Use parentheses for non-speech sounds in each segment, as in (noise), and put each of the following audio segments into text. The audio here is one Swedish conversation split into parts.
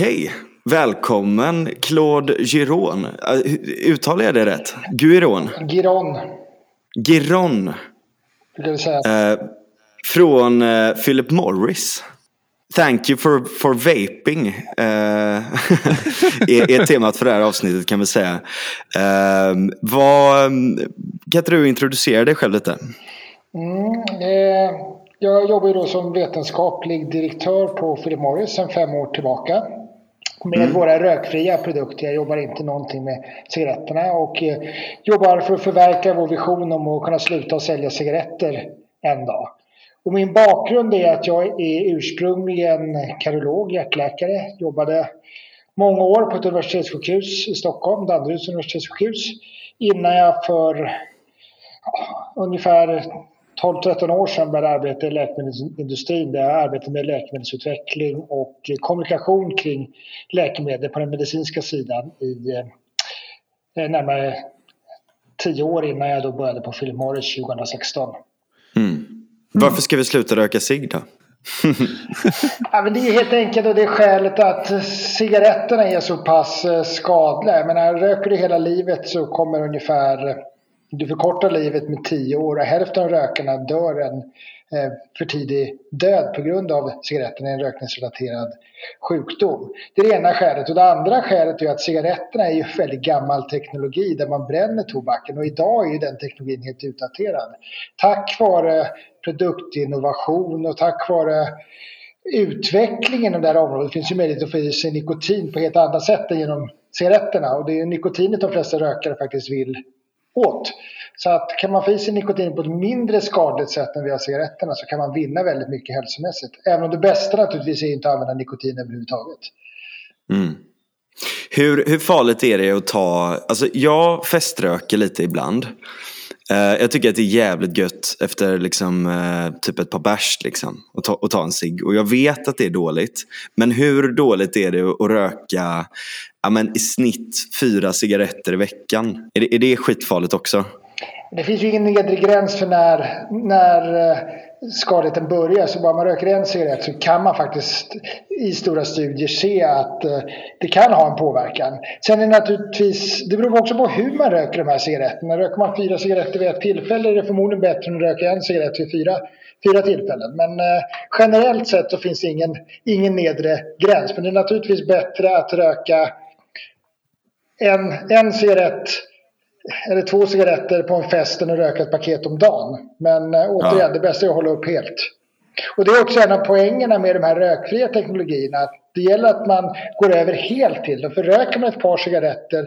Okej, välkommen Claude Giron. Uh, Uttalar jag det rätt? Guiron? Giron, Giron. vi säga. Eh, från eh, Philip Morris. Thank you for, for vaping. eh, (laughs) är, är temat för det här avsnittet kan vi säga. Eh, vad, kan inte du introducera dig själv lite? Mm, eh, jag jobbar ju då som vetenskaplig direktör på Philip Morris sedan fem år tillbaka. Med våra rökfria produkter. Jag jobbar inte någonting med cigaretterna och eh, jobbar för att förverkliga vår vision om att kunna sluta att sälja cigaretter en dag. Och min bakgrund är att jag är ursprungligen kardiolog, hjärtläkare. Jobbade många år på ett universitetssjukhus i Stockholm, Danderyds universitetssjukhus. Innan jag för ja, ungefär 12-13 år sedan började arbeta i läkemedelsindustrin där jag arbetade med läkemedelsutveckling och kommunikation kring läkemedel på den medicinska sidan i eh, närmare 10 år innan jag då började på Philip Morris 2016. Varför ska vi sluta röka cigg då? (laughs) Ja, men det är helt enkelt och det är skälet att cigaretterna är så pass eh, skadliga. Jag menar, röker du hela livet så kommer ungefär, du förkortar livet med 10 år och hälften av rökarna dör en eh, för tidig död på grund av cigaretterna, en rökningsrelaterad sjukdom. Det är det ena skälet. Och det andra skälet är att cigaretterna är ju väldigt gammal teknologi där man bränner tobaken och idag är ju den teknologin helt utdaterad. Tack vare produktinnovation och tack vare utvecklingen inom det här området finns ju möjlighet att få i sig nikotin på helt andra sätt än genom cigaretterna och det är ju nikotinet de flesta rökare faktiskt vill åt. Så att kan man få i sig nikotin på ett mindre skadligt sätt än via cigaretterna så kan man vinna väldigt mycket hälsomässigt. Även om det bästa naturligtvis är inte att använda nikotin överhuvudtaget. Mm. Hur, hur farligt är det att ta, alltså jag feströker lite ibland. Eh, jag tycker att det är jävligt gött efter liksom, eh, typ ett par bärs liksom, att ta, och ta en cigg. Och jag vet att det är dåligt. Men hur dåligt är det att röka ja, men i snitt fyra cigaretter i veckan? Är det, är det skitfarligt också? Det finns ju ingen nedre gräns för när, när eh, skadligheten börjar. Så bara man röker en cigarett så kan man faktiskt i stora studier se att eh, det kan ha en påverkan. Sen är det naturligtvis, det beror också på hur man röker de här cigaretterna. Röker man fyra cigaretter vid ett tillfälle är det förmodligen bättre än att röka en cigarett vid fyra, fyra tillfällen. Men eh, generellt sett så finns det ingen, ingen nedre gräns. Men det är naturligtvis bättre att röka en, en cigarett eller två cigaretter på en fest än att röka ett paket om dagen. Men äh, återigen, Ja. det bästa är att hålla upp helt. Och det är också en av poängerna med de här rökfria teknologierna. Att det gäller att man går över helt till det. För röker man ett par cigaretter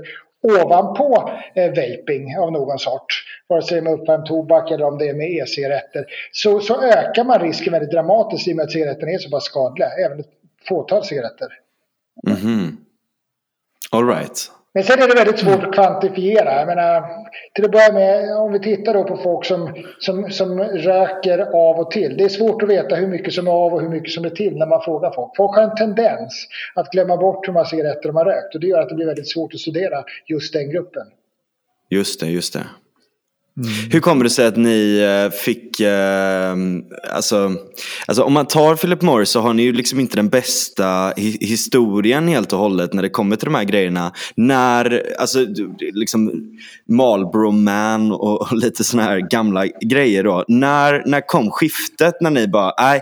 ovanpå eh, vaping av någon sort, vare sig med uppvärmd tobak eller om det är med e-cigaretter, så, så ökar man risken väldigt dramatiskt i och med att cigaretterna är så pass skadliga. Även ett fåtal cigaretter. Mhm. All right. Men sen är det väldigt svårt att kvantifiera. Jag menar, till att börja med, om vi tittar då på folk som, som, som röker av och till. Det är svårt att veta hur mycket som är av och hur mycket som är till när man frågar folk. Folk har en tendens att glömma bort hur många cigaretter de har rökt och det gör att det blir väldigt svårt att studera just den gruppen. Just det, just det. Mm. Hur kommer det sig att ni eh, fick, eh, alltså, alltså om man tar Philip Morris så har ni ju liksom inte den bästa hi- historien helt och hållet när det kommer till de här grejerna. När, alltså liksom Marlboro Man och, och lite sådana här gamla grejer då. När, när kom skiftet när ni bara, nej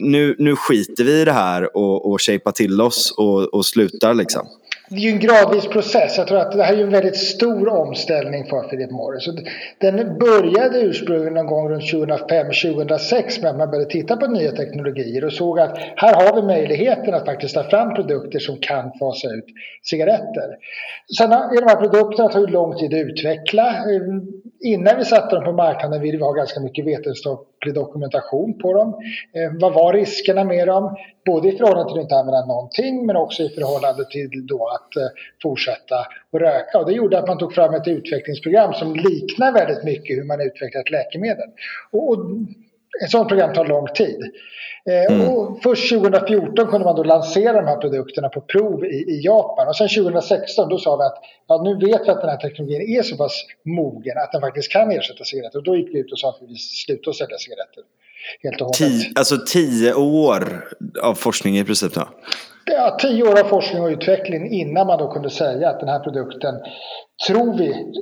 nu, nu skiter vi i det här och, och shapar till oss och, och slutar liksom. Det är ju en gradvis process. Jag tror att det här är ju en väldigt stor omställning för Philip Morris. Den började ursprungligen någon gång runt 2005-2006 med att man började titta på nya teknologier och såg att här har vi möjligheten att faktiskt ta fram produkter som kan fasa ut cigaretter. Sen är de här produkterna tagit lång tid att utveckla. Ehm, innan vi satte dem på marknaden ville vi ha ganska mycket vetenskap vetenskaplig dokumentation på dem. Eh, vad var riskerna med dem? Både i förhållande till att inte använda någonting men också i förhållande till då att eh, fortsätta att röka. Och det gjorde att man tog fram ett utvecklingsprogram som liknar väldigt mycket hur man utvecklar ett läkemedel. Och, och ett sådant program tar lång tid. Eh, och först 2014 kunde man då lansera de här produkterna på prov i, i Japan. Och sen 2016 då sa vi att ja, nu vet vi att den här teknologin är så pass mogen att den faktiskt kan ersätta cigaretter. Och då gick vi ut och sa att vi vill sluta sälja cigaretter. Helt och hållet. Tio, alltså tio år av forskning i princip då? Ja, tio år av forskning och utveckling innan man då kunde säga att den här produkten tror vi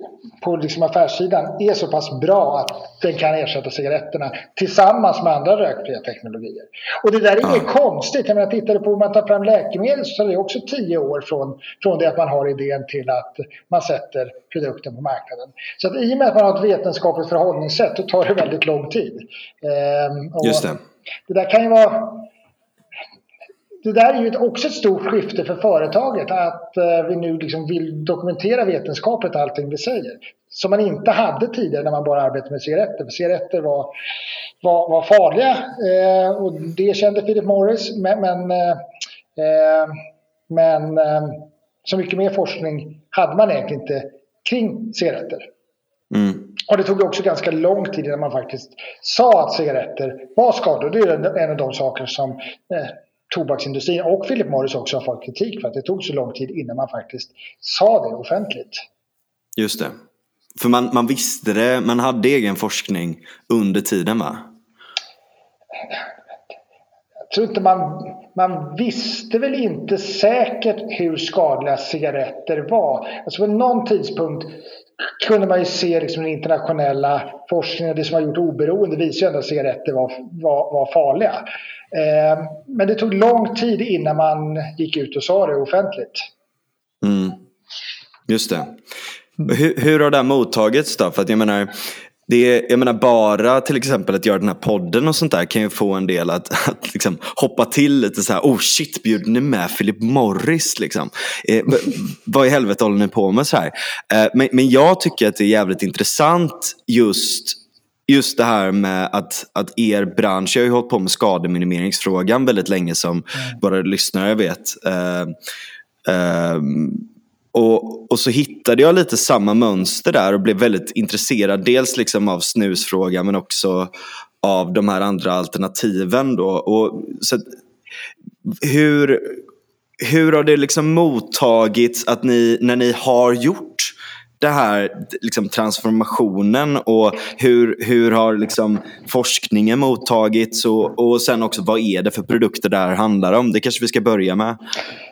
på liksom affärssidan är så pass bra att den kan ersätta cigaretterna tillsammans med andra rökfria teknologier. Och det där är ja. konstigt. Jag menar, tittar du på hur man tar fram läkemedel så tar det också tio år från, från det att man har idén till att man sätter produkten på marknaden. Så att i och med att man har ett vetenskapligt förhållningssätt då tar det väldigt lång tid. Ehm, Just det. Det där kan ju vara det där är ju också ett stort skifte för företaget att eh, vi nu liksom vill dokumentera vetenskapligt allting vi säger. Som man inte hade tidigare när man bara arbetade med cigaretter. För cigaretter var, var, var farliga eh, och det kände Philip Morris. Men, men, eh, eh men eh, så mycket mer forskning hade man egentligen inte kring cigaretter. Mm. Och det tog också ganska lång tid innan man faktiskt sa att cigaretter var skadliga. Det är en av de saker som eh, tobaksindustrin och Philip Morris också har fått kritik för att det tog så lång tid innan man faktiskt sa det offentligt. Just det. För man, man visste det, man hade egen forskning under tiden va? Jag tror inte man, man visste väl inte säkert hur skadliga cigaretter var. Alltså på någon tidpunkt kunde man ju se liksom den internationella forskningen, det som har gjort oberoende visar ju ändå att cigaretter var, var, var farliga. Eh, men det tog lång tid innan man gick ut och sa det offentligt. Mm. Just det. Hur, hur har det mottagits då? För att jag menar, det är, jag menar bara till exempel att göra den här podden och sånt där kan ju få en del att, (laughs) att liksom hoppa till lite så här. Oh shit, bjuder ni med Philip Morris liksom? Eh, (laughs) vad i helvete håller ni på med så här? Eh, men, men jag tycker att det är jävligt intressant just just det här med att, att er bransch, jag har ju hållit på med skademinimeringsfrågan väldigt länge som mm. bara lyssnare vet. Uh, uh, och, och så hittade jag lite samma mönster där och blev väldigt intresserad. Dels liksom av snusfrågan men också av de här andra alternativen. Då. Och, så, hur, hur har det liksom mottagits att ni, när ni har gjort den här liksom, transformationen och hur, hur har liksom, forskningen mottagits och, och sen också vad är det för produkter det här handlar om? Det kanske vi ska börja med.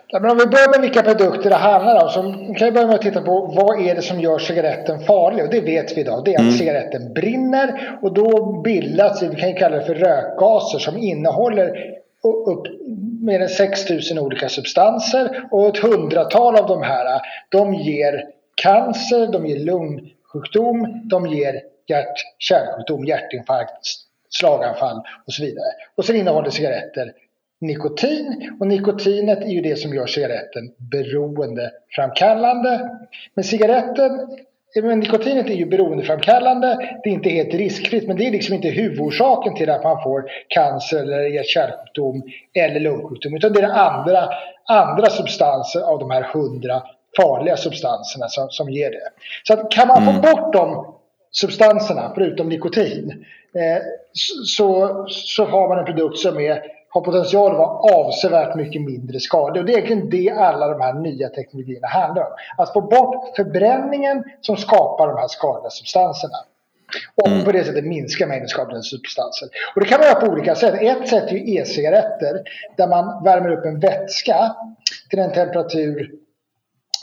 Ja, men om vi börjar med vilka produkter det handlar om så kan vi börja med att titta på vad är det som gör cigaretten farlig och det vet vi idag. Det är att mm. cigaretten brinner och då bildas, vi kan kalla det för rökgaser som innehåller upp mer än 6000 olika substanser och ett hundratal av de här de ger cancer, de ger lungsjukdom, de ger hjärt-kärlsjukdom, hjärtinfarkt, slaganfall och så vidare. Och sen innehåller cigaretter nikotin och nikotinet är ju det som gör cigaretten beroendeframkallande. Men cigaretten men nikotinet är ju beroendeframkallande, det är inte helt riskfritt men det är liksom inte huvudorsaken till att man får cancer eller hjärt-kärlsjukdom eller lungsjukdom utan det är andra, andra substanser av de här hundra farliga substanserna som, som ger det. Så att kan man få mm. bort de substanserna, förutom nikotin, eh, så, så har man en produkt som är, har potential att vara avsevärt mycket mindre skadlig. Och det är egentligen det alla de här nya teknologierna handlar om. Att få bort förbränningen som skapar de här skadliga substanserna. Och mm. på det sättet minska mängden skadliga substanser. Och det kan man göra på olika sätt. Ett sätt är e-cigaretter där man värmer upp en vätska till en temperatur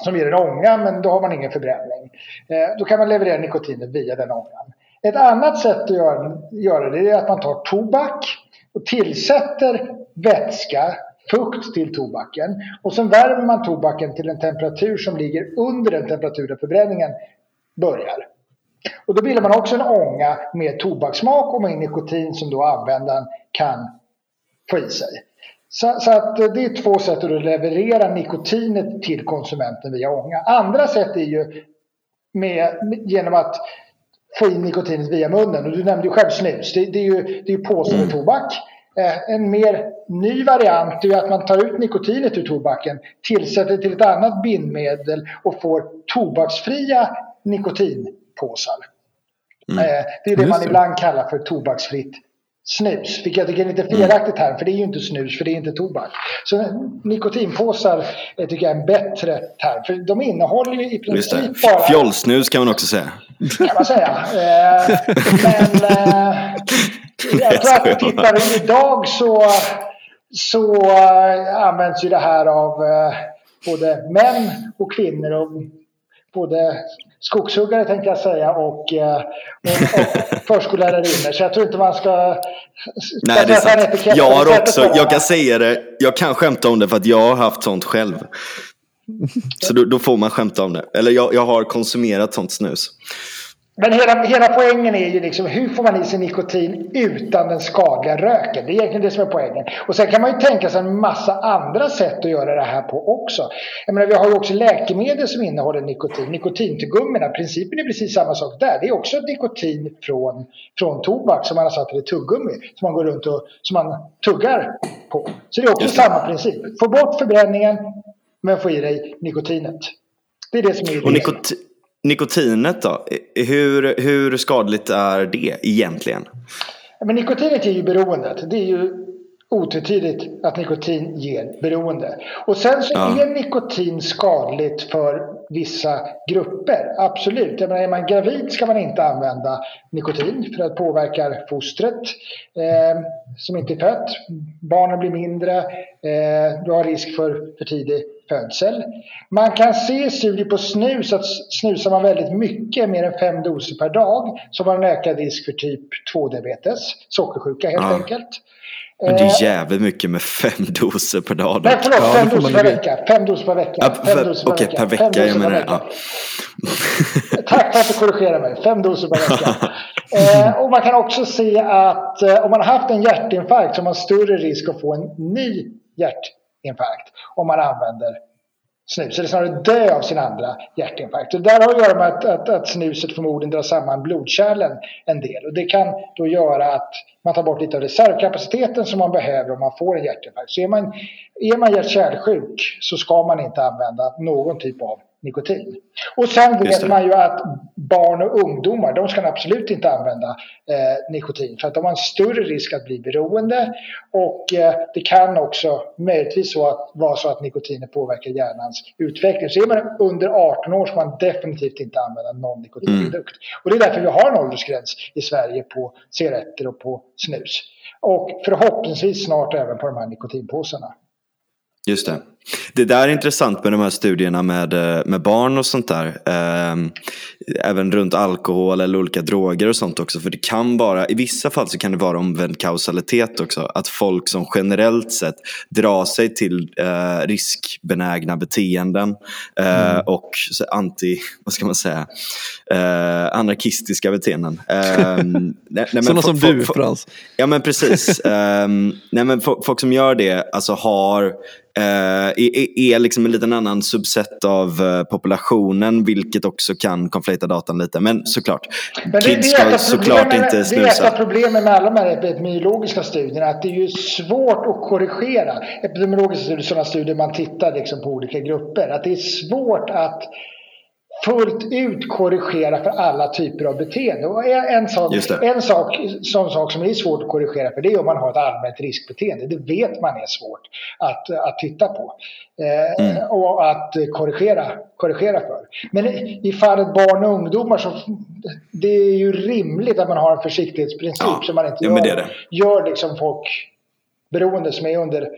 som ger en ånga men då har man ingen förbränning. Eh, då kan man leverera nikotinet via den ångan. Ett annat sätt att göra, göra det är att man tar tobak och tillsätter vätska, fukt till tobaken och sen värmer man tobaken till en temperatur som ligger under den temperatur där förbränningen börjar. Och då bildar man också en ånga med tobakssmak och med nikotin som då användaren kan få i sig. Så, så, att eh, det är två sätt att leverera nikotinet till konsumenten via ånga. Andra sätt är ju med, genom att få in nikotinet via munnen. Och du nämnde ju själv snus. Det, det är ju, det är påse med tobak. Eh, en mer ny variant är att man tar ut nikotinet ur tobaken, tillsätter till ett annat bindmedel och får tobaksfria nikotinpåsar. Mm. Eh, det är det man ibland kallar för tobaksfritt snus. Vilket jag tycker är lite felaktigt här, för det är ju inte snus, för det är inte tobak. Så nikotinpåsar tycker jag är en bättre term, för de innehåller ju i princip bara... Fjollsnus kan man också säga. kan man säga. Eh, men eh, (laughs) jag tror att tittar idag så, så uh, används ju det här av uh, både män och kvinnor och både skogshuggare tänkte jag säga och, uh, och, och förskollärarinnor. Så jag tror inte man ska... Nej, det är sant. Jag har också, jag kan säga det, jag kan skämta om det för att jag har haft sånt själv. Så då, då får man skämta om det. Eller jag, jag har konsumerat sånt snus. Men hela, hela poängen är ju liksom hur får man i sig nikotin utan den skadliga röken? Det är egentligen det som är poängen. Och sen kan man ju tänka sig en massa andra sätt att göra det här på också. Jag menar, vi har ju också läkemedel som innehåller nikotin. Nikotintuggummirna, principen är precis samma sak där. Det är också nikotin från, från tobak som man har satt i tuggummi. Som man går runt och som man tuggar på. Så det är också samma princip. Få bort förbränningen men få i dig nikotinet. Det är det som är idén. Nikotinet då? Hur, hur skadligt är det egentligen? Men nikotinet ger ju beroendet. Det är ju otvetydigt att nikotin ger beroende. Och sen så ja. är nikotin skadligt för vissa grupper. Absolut. Jag menar, är man gravid ska man inte använda nikotin för att påverka fostret eh, som inte är fött. Barnen blir mindre. Eh, du har risk för för tidig födsel. Man kan se i studier på snus att snusar man väldigt mycket, mer än fem doser per dag, så har man en ökad risk för typ 2-diabetes, sockersjuka helt ja. enkelt. Men det är eh, jävligt mycket med fem (laughs) doser per dag. Nej, förlåt, ja, fem doser per vecka. Fem doser per vecka. Ja, fem doser per, okay, vecka. per vecka. Fem jag menar, ja. Tack för att du korrigerar mig. Fem doser per vecka. (laughs) eh, och man kan också se att eh, om man har haft en hjärtinfarkt så har man större risk att få en ny hjärtinfarkt om man använder snus. Eller snarare dö av sin andra hjärtinfarkt. Det där har att göra med att, att, att, snuset förmodligen drar samman blodkärlen en del. Och det kan då göra att man tar bort lite av reservkapaciteten som man behöver om man får en hjärtinfarkt. Så är man, är man hjärt-kärlsjuk så ska man inte använda någon typ av nikotin. Och sen vet man ju att barn och ungdomar, de ska absolut inte använda eh, nikotin för att de har en större risk att bli beroende och eh, det kan också möjligtvis så att, vara så att nikotinet påverkar hjärnans utveckling. Så är man under 18 år ska man definitivt inte använda någon nikotinprodukt. Mm. Och det är därför vi har en åldersgräns i Sverige på cigaretter och på snus. Och förhoppningsvis snart även på de här nikotinpåsarna. Just det. Det där är intressant med de här studierna med, eh, med barn och sånt där. Eh, även runt alkohol eller olika droger och sånt också. För det kan vara, i vissa fall så kan det vara omvänd kausalitet också. Att folk som generellt sett drar sig till eh, riskbenägna beteenden eh, mm. och anti, vad ska man säga, eh, anarkistiska beteenden. Ehm, (laughs) nej, nej, Sådana som du Frans. Ja men precis. (laughs) Ehm, nej, men folk som gör det alltså har Uh, är, är liksom en liten annan subset av uh, populationen vilket också kan konflikta datan lite. Men såklart, Men det, kids ska såklart inte snusa. Det är ett av problemen med alla de här epidemiologiska studierna att det är ju svårt att korrigera. Epidemiologiska studier, sådana studier man tittar liksom på olika grupper. Att det är svårt att fullt ut korrigera för alla typer av beteende. Och en sak, en sak, sån sak som är svårt att korrigera för det är om man har ett allmänt riskbeteende. Det vet man är svårt att, att titta på eh, mm. och att korrigera, korrigera för. Men i fallet barn och ungdomar så det är ju rimligt att man har en försiktighetsprincip ja. så man inte gör, ja, det det. gör liksom folk beroende som är under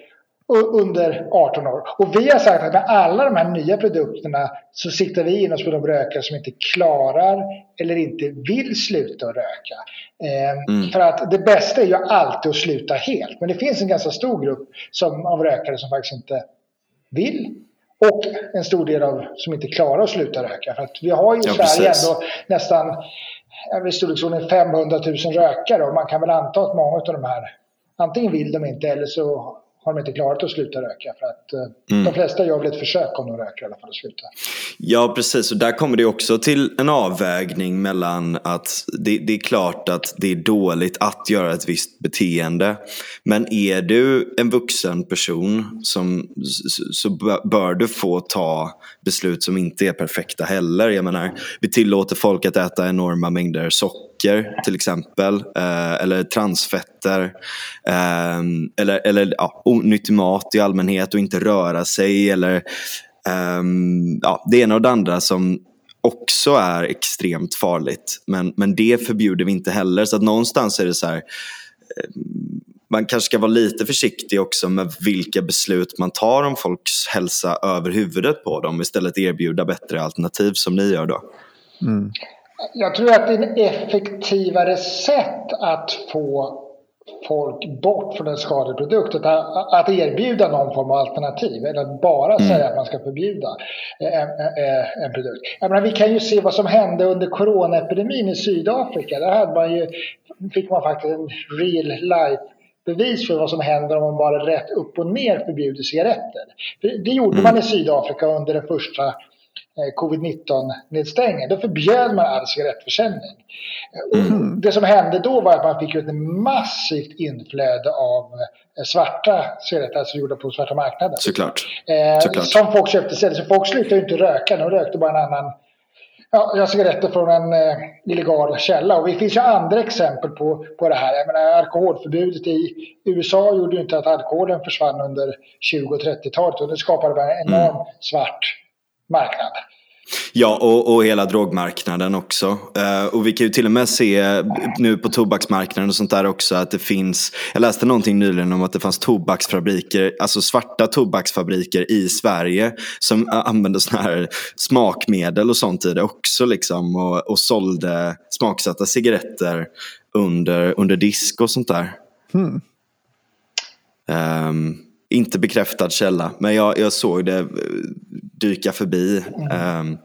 under 18 år. Och vi har sagt att med alla de här nya produkterna så siktar vi in oss på de rökare som inte klarar eller inte vill sluta röka. Eh, mm. För att det bästa är ju alltid att sluta helt. Men det finns en ganska stor grupp som, av rökare som faktiskt inte vill. Och en stor del av som inte klarar att sluta röka. För att vi har ju i ja, Sverige ändå nästan i storleksordningen 500 000 rökare och man kan väl anta att många av de här antingen vill de inte eller så har de inte klarat att sluta röka. För att eh, mm. de flesta gör väl ett försök om de röker i alla fall att sluta. Ja precis och där kommer det också till en avvägning mellan att det, det, är klart att det är dåligt att göra ett visst beteende. Men är du en vuxen person som, så bör du få ta beslut som inte är perfekta heller. Jag menar, vi tillåter folk att äta enorma mängder socker socker till exempel, eh, eller transfetter, eh, eller, eller ja, onyttig mat i allmänhet och inte röra sig eller eh, ja, det ena och det andra som också är extremt farligt. Men, men det förbjuder vi inte heller. Så att någonstans är det så här, ehm, man kanske ska vara lite försiktig också med vilka beslut man tar om folks hälsa över huvudet på dem. Istället erbjuda bättre alternativ som ni gör då. Mm. Jag tror att det är ett effektivare sätt att få folk bort från en skadlig produkt. Att, erbjuda någon form av alternativ eller att bara mm. säga att man ska förbjuda en, en, en produkt. Jag menar, vi kan ju se vad som hände under coronaepidemin i Sydafrika. Där hade man ju, fick man faktiskt en real life bevis för vad som händer om man bara rätt upp och ner förbjuder cigaretter. Det gjorde mm. man i Sydafrika under den första Eh, covid-19-nedstängningen. Då förbjöd man all cigarettförsäljning. Mm. Det som hände då var att man fick ett massivt inflöde av eh, svarta cigaretter, alltså gjorda på svarta marknaden. Såklart. Eh, Såklart. Som folk köpte istället. Så folk slutade inte röka, de rökte bara en annan Ja, cigaretter från en eh, illegal källa. Och det finns ju andra exempel på, på det här. Jag menar, alkoholförbudet i USA gjorde ju inte att alkoholen försvann under 20 och 30-talet. Och det skapade bara en enorm mm. svart marknad. Ja, och, och hela drogmarknaden också. Uh, och vi kan ju till och med se nu på tobaksmarknaden och sånt där också att det finns, jag läste någonting nyligen om att det fanns tobaksfabriker, alltså svarta tobaksfabriker i Sverige som använde såna här smakmedel och sånt i det också liksom och, och sålde smaksatta cigaretter under, under disk och sånt där. Hmm. Um, inte bekräftad källa, men jag, jag såg det dyka förbi. Mm. Um,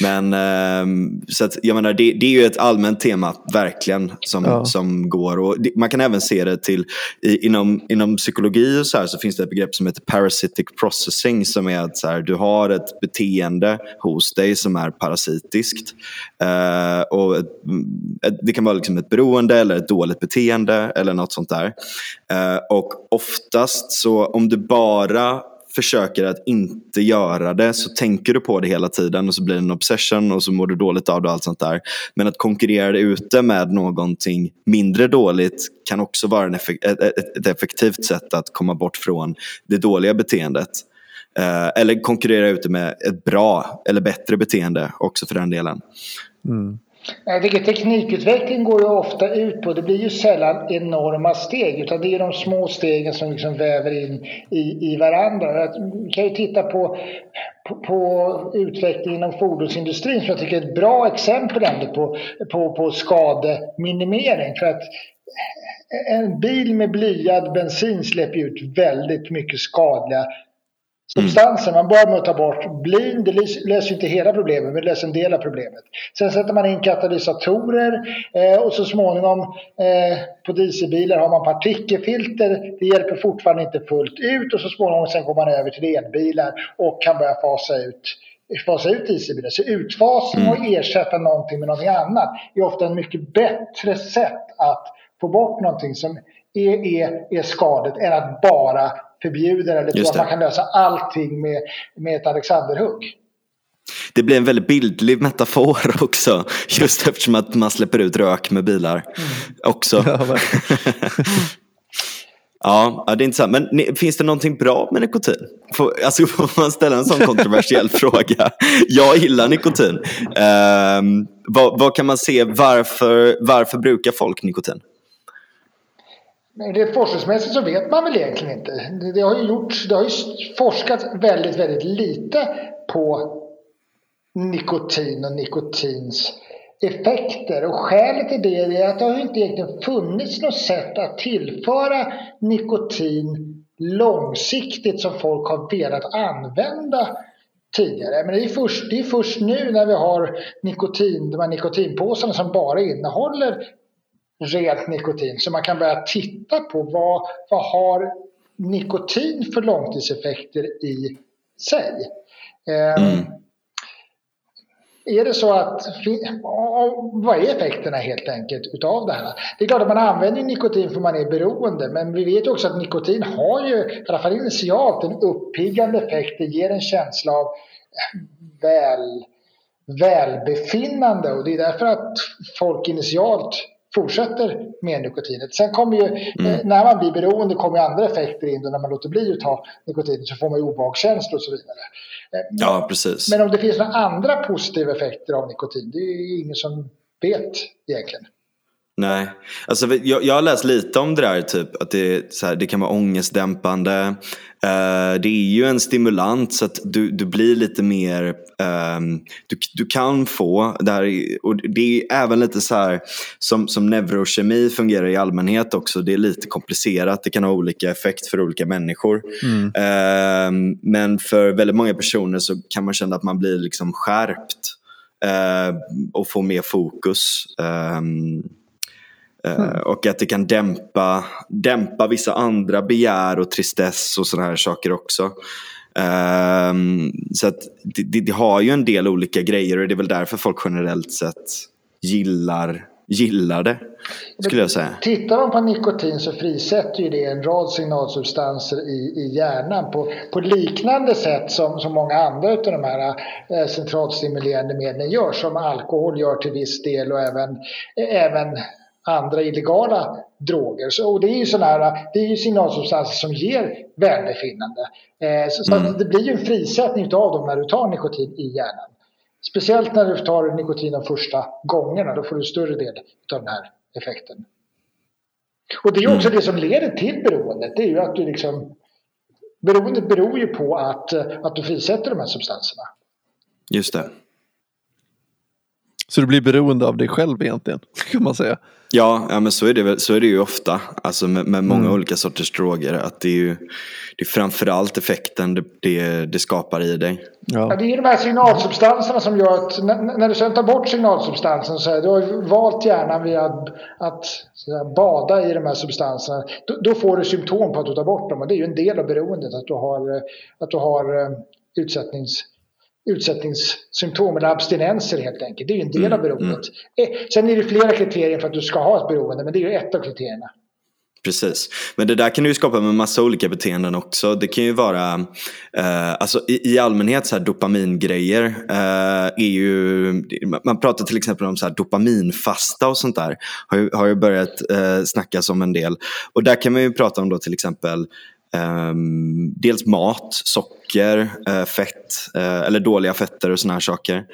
men um, så att, jag menar, det, det, är ju ett allmänt tema, verkligen, som, ja. som går. Och det, man kan även se det till, i, inom, inom psykologi och så, här, så finns det ett begrepp som heter parasitic processing som är att så här, du har ett beteende hos dig som är parasitiskt. Uh, och ett, ett, det kan vara liksom ett beroende eller ett dåligt beteende eller något sånt där. Uh, och oftast så om du bara försöker att inte göra det så tänker du på det hela tiden och så blir det en obsession och så mår du dåligt av det och allt sånt där. Men att konkurrera dig ute med någonting mindre dåligt kan också vara en ett, ett, effektivt sätt att komma bort från det dåliga beteendet. Eh, eller konkurrera ute med ett bra eller bättre beteende också för den delen. Mm. Jag tycker teknikutveckling går ju ofta ut på, det blir ju sällan enorma steg utan det är de små stegen som liksom väver in i, i varandra. Vi kan ju titta på, på, på utvecklingen inom fordonsindustrin som jag tycker är ett bra exempel ändå på, på, på skademinimering. För att en bil med blyad bensin släpper ut väldigt mycket skadliga substansen. Man börjar med att ta bort blin. Det löser inte hela problemet, men det löser en del av problemet. Sen sätter man in katalysatorer eh, och så småningom eh, på dieselbilar har man partikelfilter. Det hjälper fortfarande inte fullt ut och så småningom sen går man över till elbilar och kan börja fasa ut fasa ut dieselbilar. Så utfasning och mm. ersätta någonting med någonting annat är ofta en mycket bättre sätt att få bort någonting som är, är, är skadligt än att bara förbjuder eller tror att man kan lösa allting med, med ett Alexanderhugg. Det blir en väldigt bildlig metafor (laughs) också. Just eftersom att man släpper ut rök med bilar mm. också. (laughs) (laughs) Ja, ja, det är intressant. Men finns det någonting bra med nikotin? Får, alltså, får man ställa en sån kontroversiell fråga? Jag gillar nikotin. Um, vad, vad, kan man se, varför, varför brukar folk nikotin? Men forskningsmässigt så vet man väl egentligen inte. Det, det, har ju gjorts, det har ju forskats väldigt, väldigt lite på nikotin och nikotins effekter. Och skälet till det är att det har inte egentligen funnits något sätt att tillföra nikotin långsiktigt som folk har velat använda tidigare. Men det är först, det är först nu när vi har nikotin, de här nikotinpåsarna som bara innehåller rent nikotin. Så man kan börja titta på vad, vad har nikotin för långtidseffekter i sig. Ehm, mm. Är det så att, vad är effekterna helt enkelt utav det här? Det är klart att man använder nikotin för man är beroende men vi vet också att nikotin har ju, i alla fall initialt, en uppiggande effekt. Det ger en känsla av väl, välbefinnande och det är därför att folk initialt fortsätter med nikotinet. Sen kommer ju, mm. Eh, när man blir beroende kommer andra effekter in. när man låter bli att ta nikotinet så får man ju obehagskänslor och så vidare. Eh, ja, precis. Men om det finns några andra positiva effekter av nikotin, det är ingen som vet egentligen. Nej, alltså jag, jag har läst lite om det där, typ, att det, här, det kan vara ångestdämpande. Uh, det är ju en stimulans så att du, du blir lite mer, um, du, du kan få, det här, och det är även lite så här som, som neurokemi fungerar i allmänhet också, det är lite komplicerat, det kan ha olika effekt för olika människor. Mm. Uh, men för väldigt många personer så kan man känna att man blir liksom skärpt uh, och får mer fokus. Um, Mm. Och att det kan dämpa, dämpa vissa andra begär och tristess och sådana här saker också. Um, så att det, det, det, har ju en del olika grejer och det är väl därför folk generellt sett gillar, gillar det. Skulle jag säga. Tittar man på nikotin så frisätter ju det en rad signalsubstanser i, i hjärnan på, på liknande sätt som, som många andra av de här eh, centralstimulerande medlen gör. Som alkohol gör till viss del och även, även andra illegala droger. Så, och det är ju sådana här, det är ju signalsubstanser som ger välbefinnande. Eh, så, mm. så det blir ju en frisättning av dem när du tar nikotin i hjärnan. Speciellt när du tar nikotin de första gångerna, då får du större del av den här effekten. Och det är också mm. det som leder till beroendet, det är ju att du liksom Beroendet beror ju på att, att du frisätter de här substanserna. Just det. Så du blir beroende av dig själv egentligen, kan man säga. Ja, ja men så är, det, så är det ju ofta. Alltså med, med många mm. olika sorters droger. Att det är ju det är framförallt effekten det, det, det skapar i dig. Ja. ja. det är de här signalsubstanserna som gör att när, när du sen tar bort signalsubstansen så är du har valt hjärnan vid att, att säga, bada i de här substanserna. Då, då, får du symptom på att du tar bort dem och det är ju en del av beroendet att du har, att du har eh, utsättnings utsättningssymptom eller abstinenser helt enkelt. Det är ju en del av mm, beroendet. Mm. Sen är det flera kriterier för att du ska ha ett beroende, men det är ju ett av kriterierna. Precis, men det där kan du ju skapa med massa olika beteenden också. Det kan ju vara, eh, alltså i, i, allmänhet så här dopamingrejer eh, är ju, man pratar till exempel om så här dopaminfasta och sånt där. Har ju, har ju börjat eh, snackas om en del. Och där kan man ju prata om då till exempel Ehm, dels mat, socker, eh, fett eh, eller dåliga fetter och såna här saker.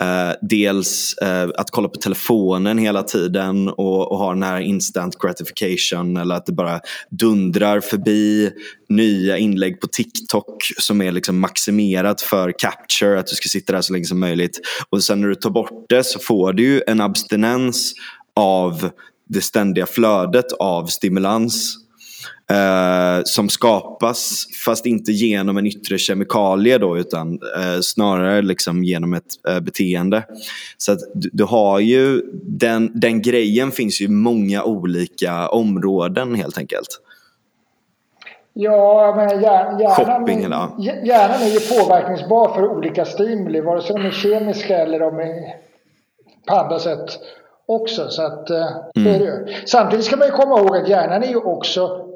Eh, dels att kolla på telefonen hela tiden och, och ha den här instant gratification eller att det bara dundrar förbi nya inlägg på TikTok som är liksom maximerat för capture, att du ska sitta där så länge som möjligt. Och sen när du tar bort det så får du ju en abstinens av det ständiga flödet av stimulans eh, som skapas fast inte genom en yttre kemikalie då utan eh, snarare liksom genom ett eh, beteende. Så att du, du, har ju den, den grejen finns ju i många olika områden helt enkelt. Ja, men hjärnan, hjärnan är ju påverkningsbar för olika stimuli, vare sig de är kemiska eller de är på andra sätt också. Så att, mm. är det. Samtidigt ska man ju komma ihåg att hjärnan är ju också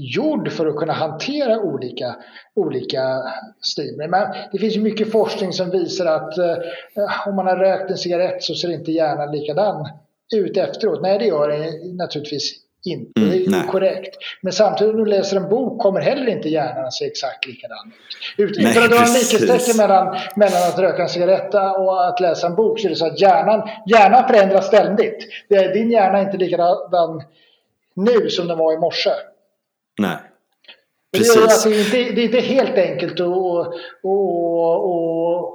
gjord för att kunna hantera olika, olika stimuli. Men det finns ju mycket forskning som visar att eh, om man har rökt en cigarett så ser inte hjärnan likadan ut efteråt. Nej, det gör den naturligtvis inte. Mm, det är korrekt. Men samtidigt när du läser en bok kommer heller inte hjärnan att se exakt likadan ut. Utan att dra en likhetstecken mellan, mellan att röka en cigarett och att läsa en bok så är det så att hjärnan, hjärnan förändras ständigt. Din hjärna är inte likadan nu som den var i morse. Nej. Precis. Det är, alltså inte, det är inte helt enkelt att, att,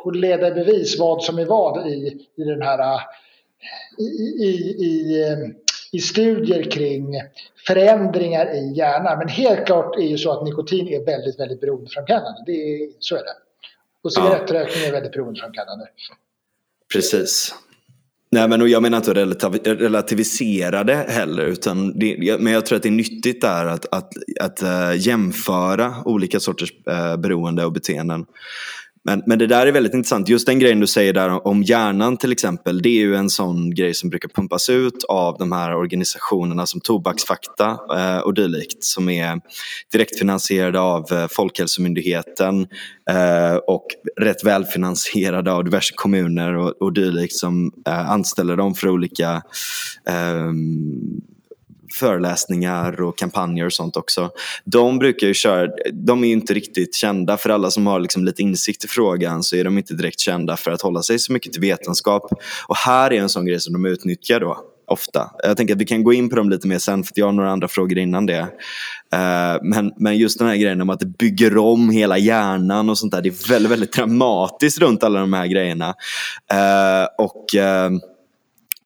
att leda i bevis vad som är vad i, i den här i, i, i, studier kring förändringar i hjärnan. Men helt klart är ju så att nikotin är väldigt, väldigt beroendeframkallande. Det är, så är det. Och cigarettrökning är väldigt beroendeframkallande. Precis. Nej, men jag menar inte relativisera det heller. Utan det, men jag tror att det är nyttigt där att, att, att eh, jämföra olika sorters eh, beroende och beteenden. Men, men det där är väldigt intressant. Just den grejen du säger där om hjärnan till exempel. Det är ju en sån grej som brukar pumpas ut av de här organisationerna som Tobaksfakta eh, och dylikt. Som är direktfinansierade av eh, Folkhälsomyndigheten eh, och rätt välfinansierade av diverse kommuner och, och dylikt som eh, anställer dem för olika ehm, föreläsningar och kampanjer och sånt också. De brukar ju köra, de är ju inte riktigt kända för alla som har liksom lite insikt i frågan så är de inte direkt kända för att hålla sig så mycket till vetenskap. Och här är en sån grej som de utnyttjar då. ofta. Jag tänker att vi kan gå in på dem lite mer sen för jag har några andra frågor innan det. Eh, men, men just den här grejen om att det bygger om hela hjärnan och sånt där. Det är väldigt, väldigt dramatiskt runt alla de här grejerna. Eh, och eh,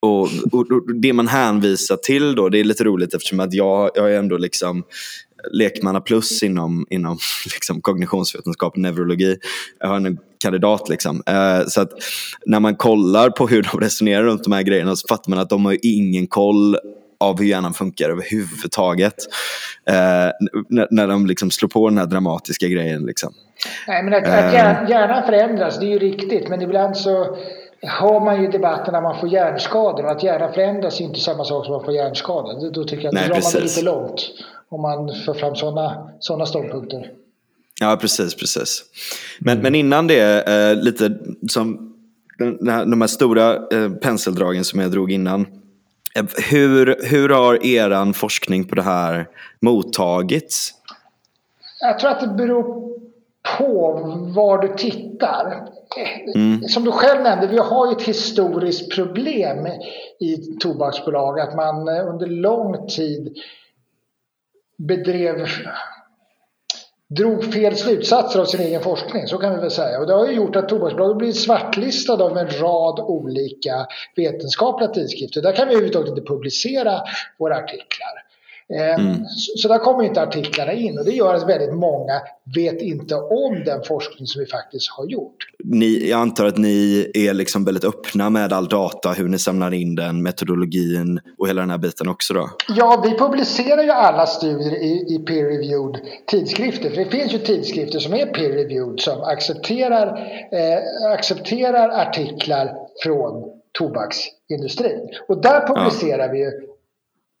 och, och, och, det man hänvisar till då, det är lite roligt eftersom att jag, jag är ändå liksom lekmanna plus inom, inom (laughs) liksom kognitionsvetenskap och neurologi. Jag har en kandidat. Liksom. Eh, så att när man kollar på hur de resonerar runt de här grejerna så fattar man att de har ingen koll av hur hjärnan funkar överhuvudtaget. Eh, när, de liksom slår på den här dramatiska grejen. Liksom. Nej, men att, att hjärnan förändras, det är ju riktigt. Men ibland så har man ju debatten när man får hjärnskador. Att hjärnan förändras är inte samma sak som att man får hjärnskada. Då tycker jag att Nej, det drar man lite långt om man för fram sådana såna ståndpunkter. Ja, precis, precis. Men, mm. men innan det, eh, lite som de här stora eh, penseldragen som jag drog innan. Eh, hur, hur har eran forskning på det här mottagits? Jag tror att det beror på var du tittar. Mm. Som du själv nämnde, vi har ju ett historiskt problem i tobaksbolag. Att man eh, under lång tid bedrev drog fel slutsatser av sin egen forskning, så kan vi väl säga. Och det har ju gjort att Tobaksbolaget blivit svartlistade av en rad olika vetenskapliga tidskrifter. Där kan vi överhuvudtaget inte publicera våra artiklar. Ehm, mm. Så där kommer inte artiklarna in och det gör att väldigt många vet inte om den forskning som vi faktiskt har gjort. Ni, jag antar att ni är liksom väldigt öppna med all data, hur ni samlar in den, metodologin och hela den här biten också då? Ja, vi publicerar ju alla studier i, i peer-reviewed tidskrifter. För det finns ju tidskrifter som är peer-reviewed som accepterar, eh, accepterar artiklar från tobaksindustrin. Och där publicerar ja. vi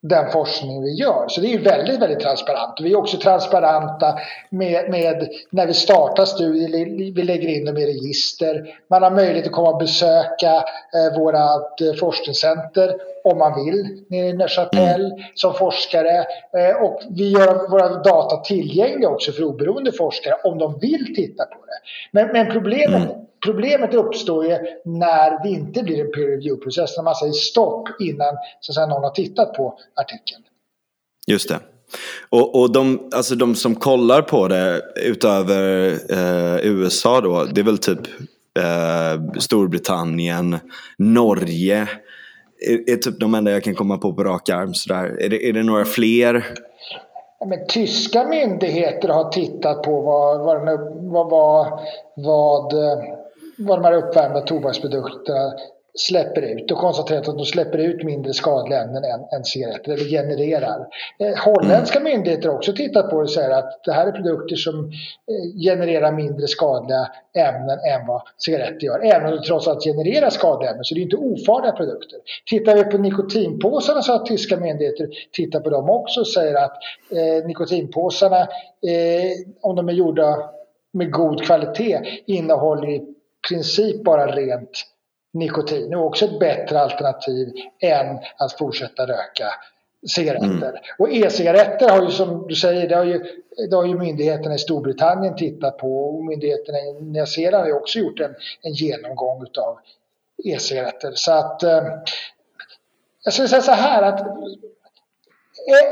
den forskning vi gör. Så det är ju väldigt, väldigt transparent. Vi är också transparenta med, med när vi startar studier, vi lägger in dem i register. Man har möjlighet att komma och besöka eh, vårt eh, forskningscenter om man vill nere i Neuchâtel mm. som forskare. Eh, och vi gör våra data tillgängliga också för oberoende forskare om de vill titta på det. Men, men problemet mm. Problemet uppstår ju när det inte blir en peer review-process, när man säger stopp innan så att säga, någon har tittat på artikeln. Just det. Och, och de, alltså de som kollar på det utöver eh, USA då, det är väl typ eh, Storbritannien, Norge, är, är typ de enda jag kan komma på på rak arm. Sådär. Är, det, är det några fler? men, tyska myndigheter har tittat på vad, vad, vad, vad, vad de här uppvärmda tobaksprodukterna släpper ut och konstaterat att de släpper ut mindre skadliga ämnen än, än cigaretter, eller genererar. Eh, holländska mm. myndigheter har också tittat på det och säger att det här är produkter som eh, genererar mindre skadliga ämnen än vad cigaretter gör. Även om det trots allt genererar skadliga ämnen, så det är inte ofarliga produkter. Tittar vi på nikotinpåsarna så har tyska myndigheter tittat på dem också och säger att eh, nikotinpåsarna, eh, om de är gjorda med god kvalitet, innehåller princip bara rent nikotin och också ett bättre alternativ än att fortsätta röka cigaretter. Mm. Och e-cigaretter har ju som du säger, det har ju, det har ju myndigheterna i Storbritannien tittat på och myndigheterna i Nya Zeeland har också gjort en, en genomgång av e-cigaretter. Så att eh, jag skulle säga så här att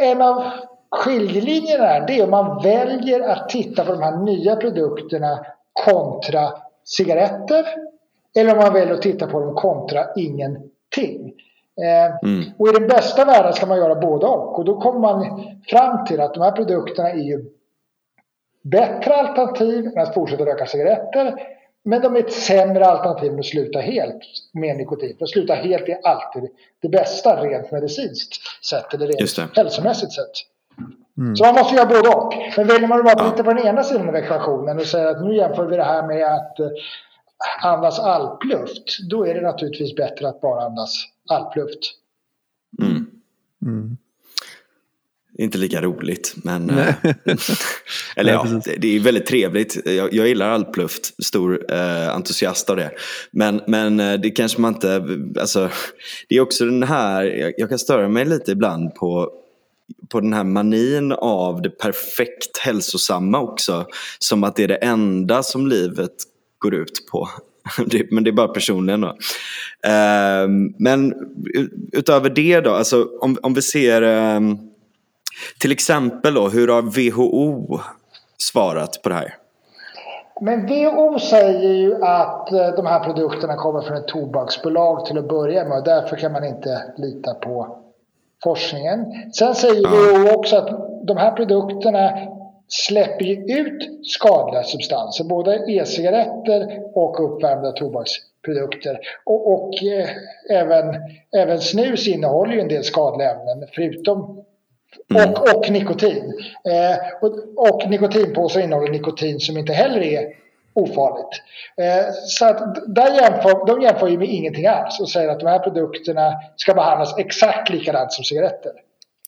en av skiljelinjerna är det är om man väljer att titta på de här nya produkterna kontra cigaretter eller om man väljer att titta på dem kontra ingenting. Eh, mm. Och i den bästa världen ska man göra både och. Och då kommer man fram till att de här produkterna är ju bättre alternativ än att fortsätta röka cigaretter. Men de är ett sämre alternativ än att sluta helt med nikotin. För att sluta helt är alltid det bästa rent medicinskt sett eller rent hälsomässigt sett. Mm. Så man måste göra både och. Men väljer man att bara titta på den ena sidan av ekvationen och säga att nu jämför vi det här med att eh, andas alpluft. Då är det naturligtvis bättre att bara andas alpluft. Mm. Mm. Inte lika roligt men eh, (laughs) Eller ja, det, det, är väldigt trevligt. Jag, jag gillar alpluft, stor eh, entusiast av det. Men, men eh, det kanske man inte, alltså Det är också den här, jag, jag kan störa mig lite ibland på på den här manin av det perfekt hälsosamma också. Som att det är det enda som livet går ut på. (laughs) men det är bara personligen då. Ehm, men utöver det då, alltså om, om vi ser ehm, till exempel då, hur har WHO svarat på det här? Men WHO säger ju att eh, de här produkterna kommer från ett tobaksbolag till att börja med och därför kan man inte lita på forskningen. Sen säger. WHO också att de här produkterna släpper ut skadliga substanser, både e-cigaretter och uppvärmda tobaksprodukter. Och, och eh, även, även snus innehåller ju en del skadliga ämnen förutom Mm. Och, och nikotin. Eh, och, och nikotinpåsar innehåller nikotin som inte heller är ofarligt. Eh, så att där jämför, de jämför ju med ingenting alls och säger att de här produkterna ska behandlas exakt likadant som cigaretter.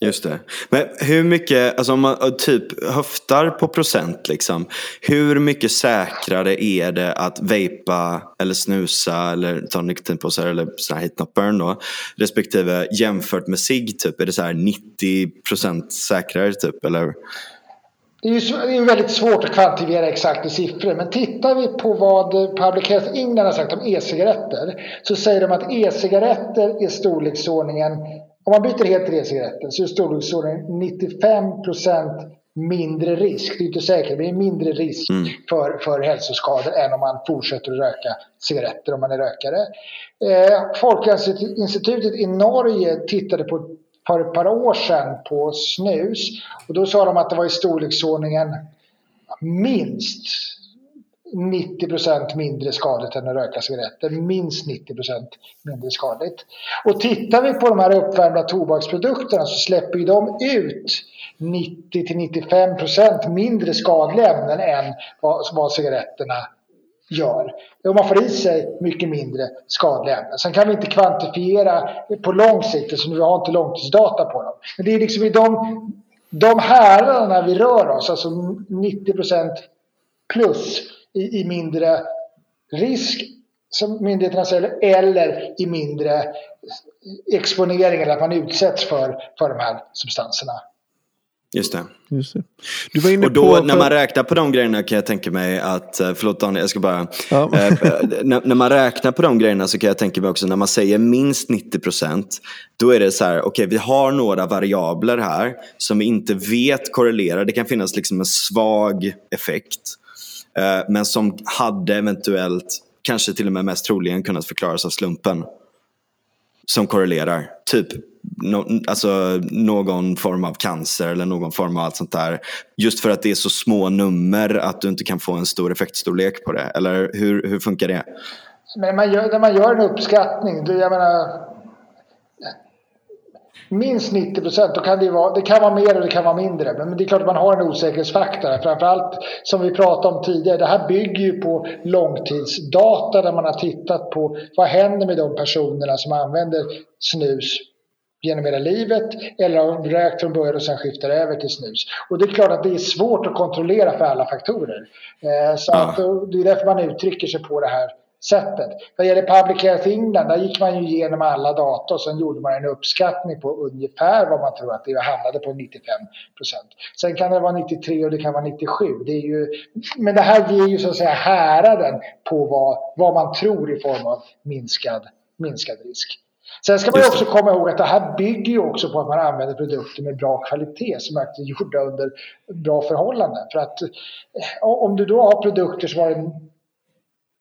Just det. Men hur mycket, alltså om man typ höftar på procent liksom. Hur mycket säkrare är det att vejpa eller snusa eller ta nikotinpåsar eller sån här hit not burn då. Respektive jämfört med sig typ. Är det så här 90 procent säkrare typ eller? Det är ju det är väldigt svårt att kvantifiera exakta siffror men tittar vi på vad Public Health England har sagt om e-cigaretter så säger de att e-cigaretter är storleksordningen om man byter helt till e-cigaretter så är storleksordningen 95 procent mindre risk. Det är inte säkert, men det är mindre risk mm. för, för hälsoskador än om man fortsätter att röka cigaretter om man är rökare. Eh, Folkhälsoinstitutet i Norge tittade på för ett par år sedan på snus och då sa de att det var i storleksordningen minst 90% mindre skadligt än att röka cigaretter. Minst 90% mindre skadligt. Och tittar vi på de här uppvärmda tobaksprodukterna så släpper ju de ut 90 95% mindre skadliga ämnen än vad, vad cigaretterna gör. Och man får i sig mycket mindre skadliga ämnen. Sen kan vi inte kvantifiera på lång sikt, så vi har inte långtidsdata på dem. Men det är liksom i de, de härarna vi rör oss, alltså 90% plus i, i mindre risk som myndigheterna säger eller i mindre exponering eller att man utsätts för, för de här substanserna. Just det. Just det. Du var inne och då på, när man räknar på de grejerna kan jag tänka mig att, eh, förlåt Daniel, jag ska bara. Ja. äh, när, när, man räknar på de grejerna så kan jag tänka mig också när man säger minst 90% Då är det så här, okej okay, vi har några variabler här som vi inte vet korrelerar. Det kan finnas liksom en svag effekt. Eh, men som hade eventuellt, kanske till och med mest troligen kunnat förklaras av slumpen. Som korrelerar. Typ no, alltså, någon form av cancer eller någon form av allt sånt där. Just för att det är så små nummer att du inte kan få en stor effektstorlek på det. Eller hur, hur funkar det? Men man gör, när man gör en uppskattning, jag menar, minst 90 procent, då kan det, vara, det kan vara mer och det kan vara mindre. Men det är klart att man har en osäkerhetsfaktor. Framförallt som vi pratade om tidigare, det här bygger ju på långtidsdata där man har tittat på vad händer med de personerna som använder snus genom hela livet eller har rökt från början och sen skiftar över till snus. Och det är klart att det är svårt att kontrollera för alla faktorer. Eh, så att, det är därför man uttrycker sig på det här sättet. Vad gäller Public Health England, där gick man ju igenom alla data och sen gjorde man en uppskattning på ungefär vad man tror att det handlade på 95 procent. Sen kan det vara 93 och det kan vara 97. Det är ju, men det här ger ju så att säga häraden på vad, vad man tror i form av minskad, minskad risk. Sen ska man också komma ihåg att det här bygger ju också på att man använder produkter med bra kvalitet som är gjorda under bra förhållanden. För att eh, om du då har produkter som har en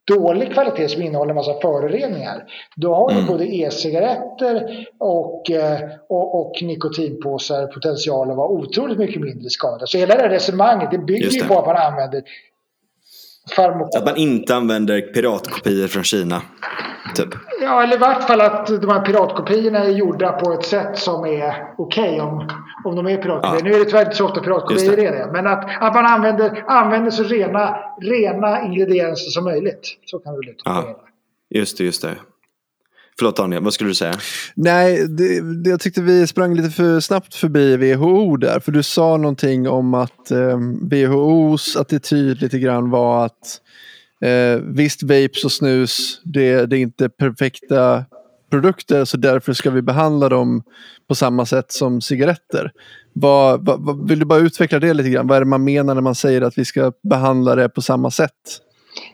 dålig kvalitet som innehåller en massa föroreningar. Då har mm. både e-cigaretter och, eh, och, och nikotinpåsar potential att vara otroligt mycket mindre skadade. Så hela det här resonemanget det bygger ju på att man använder farmoko. Att man inte använder piratkopior från Kina. Typ. Ja, eller i vart fall att de här piratkopiorna är gjorda på ett sätt som är okej okay om, om de är piratkopior. Ja. Nu är det tyvärr inte så ofta piratkopior det. är det. Men att, att man använder, använder så rena, rena ingredienser som möjligt. Så kan vi uttrycka ja. Just det, just det. Förlåt Daniel, vad skulle du säga? Nej, det, det, jag tyckte vi sprang lite för snabbt förbi WHO där. För du sa någonting om att eh, WHOs attityd lite grann var att Eh, visst, vapes och snus, det, det, är inte perfekta produkter så därför ska vi behandla dem på samma sätt som cigaretter. Vad, vad, vill du bara utveckla det lite grann? Vad är det man menar när man säger att vi ska behandla det på samma sätt?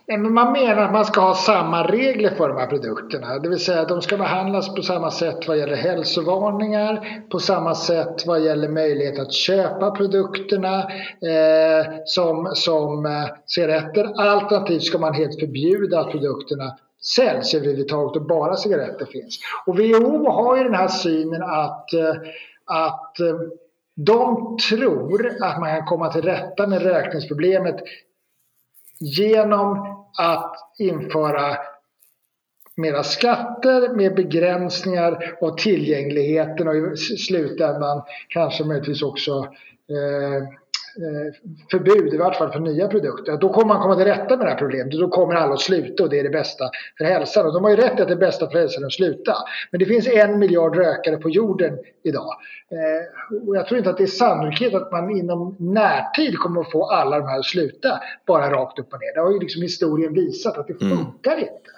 Man menar att man ska ha samma regler för de här produkterna. Det vill säga att de ska behandlas på samma sätt vad gäller hälsovarningar, på samma sätt vad gäller möjlighet att köpa produkterna eh, som, som eh, cigaretter. Alternativt ska man helt förbjuda att produkterna säljs överhuvudtaget och bara cigaretter finns. Och WHO har ju den här synen att, eh, att eh, de tror att man kan komma till rätta med rökningsproblemet genom att införa mera skatter mer begränsningar av tillgängligheten och i slutändan kanske möjligtvis också Eh, förbud, i vart fall för nya produkter, då kommer man komma till rätta med det här problemet. Då kommer alla att sluta och det är det bästa för hälsan. Och de har ju rätt att det bästa för hälsan är att sluta. Men det finns en miljard rökare på jorden idag. Eh, och jag tror inte att det är sannolikhet att man inom närtid kommer att få alla de här att sluta bara rakt upp och ner. Det har ju liksom historien visat att det mm. funkar mm. inte.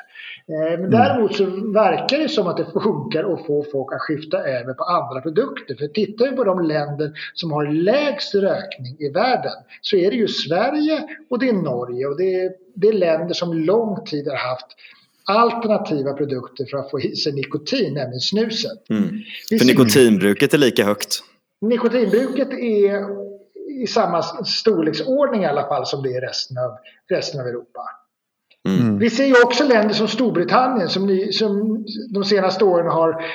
Eh, men mm. däremot så verkar det som att det funkar att få folk att skifta över på andra produkter. För tittar vi på de länder som har lägst rökning i världen så är det ju Sverige och det är Norge och det är, det är länder som lång tid har haft alternativa produkter för att få i sig nikotin, nämligen snuset. Mm. För nikotinbruket är lika högt? Nikotinbruket är i samma storleksordning i alla fall som det är i resten av, resten av Europa. Mm. Vi ser ju också länder som Storbritannien som, ni, som de senaste åren har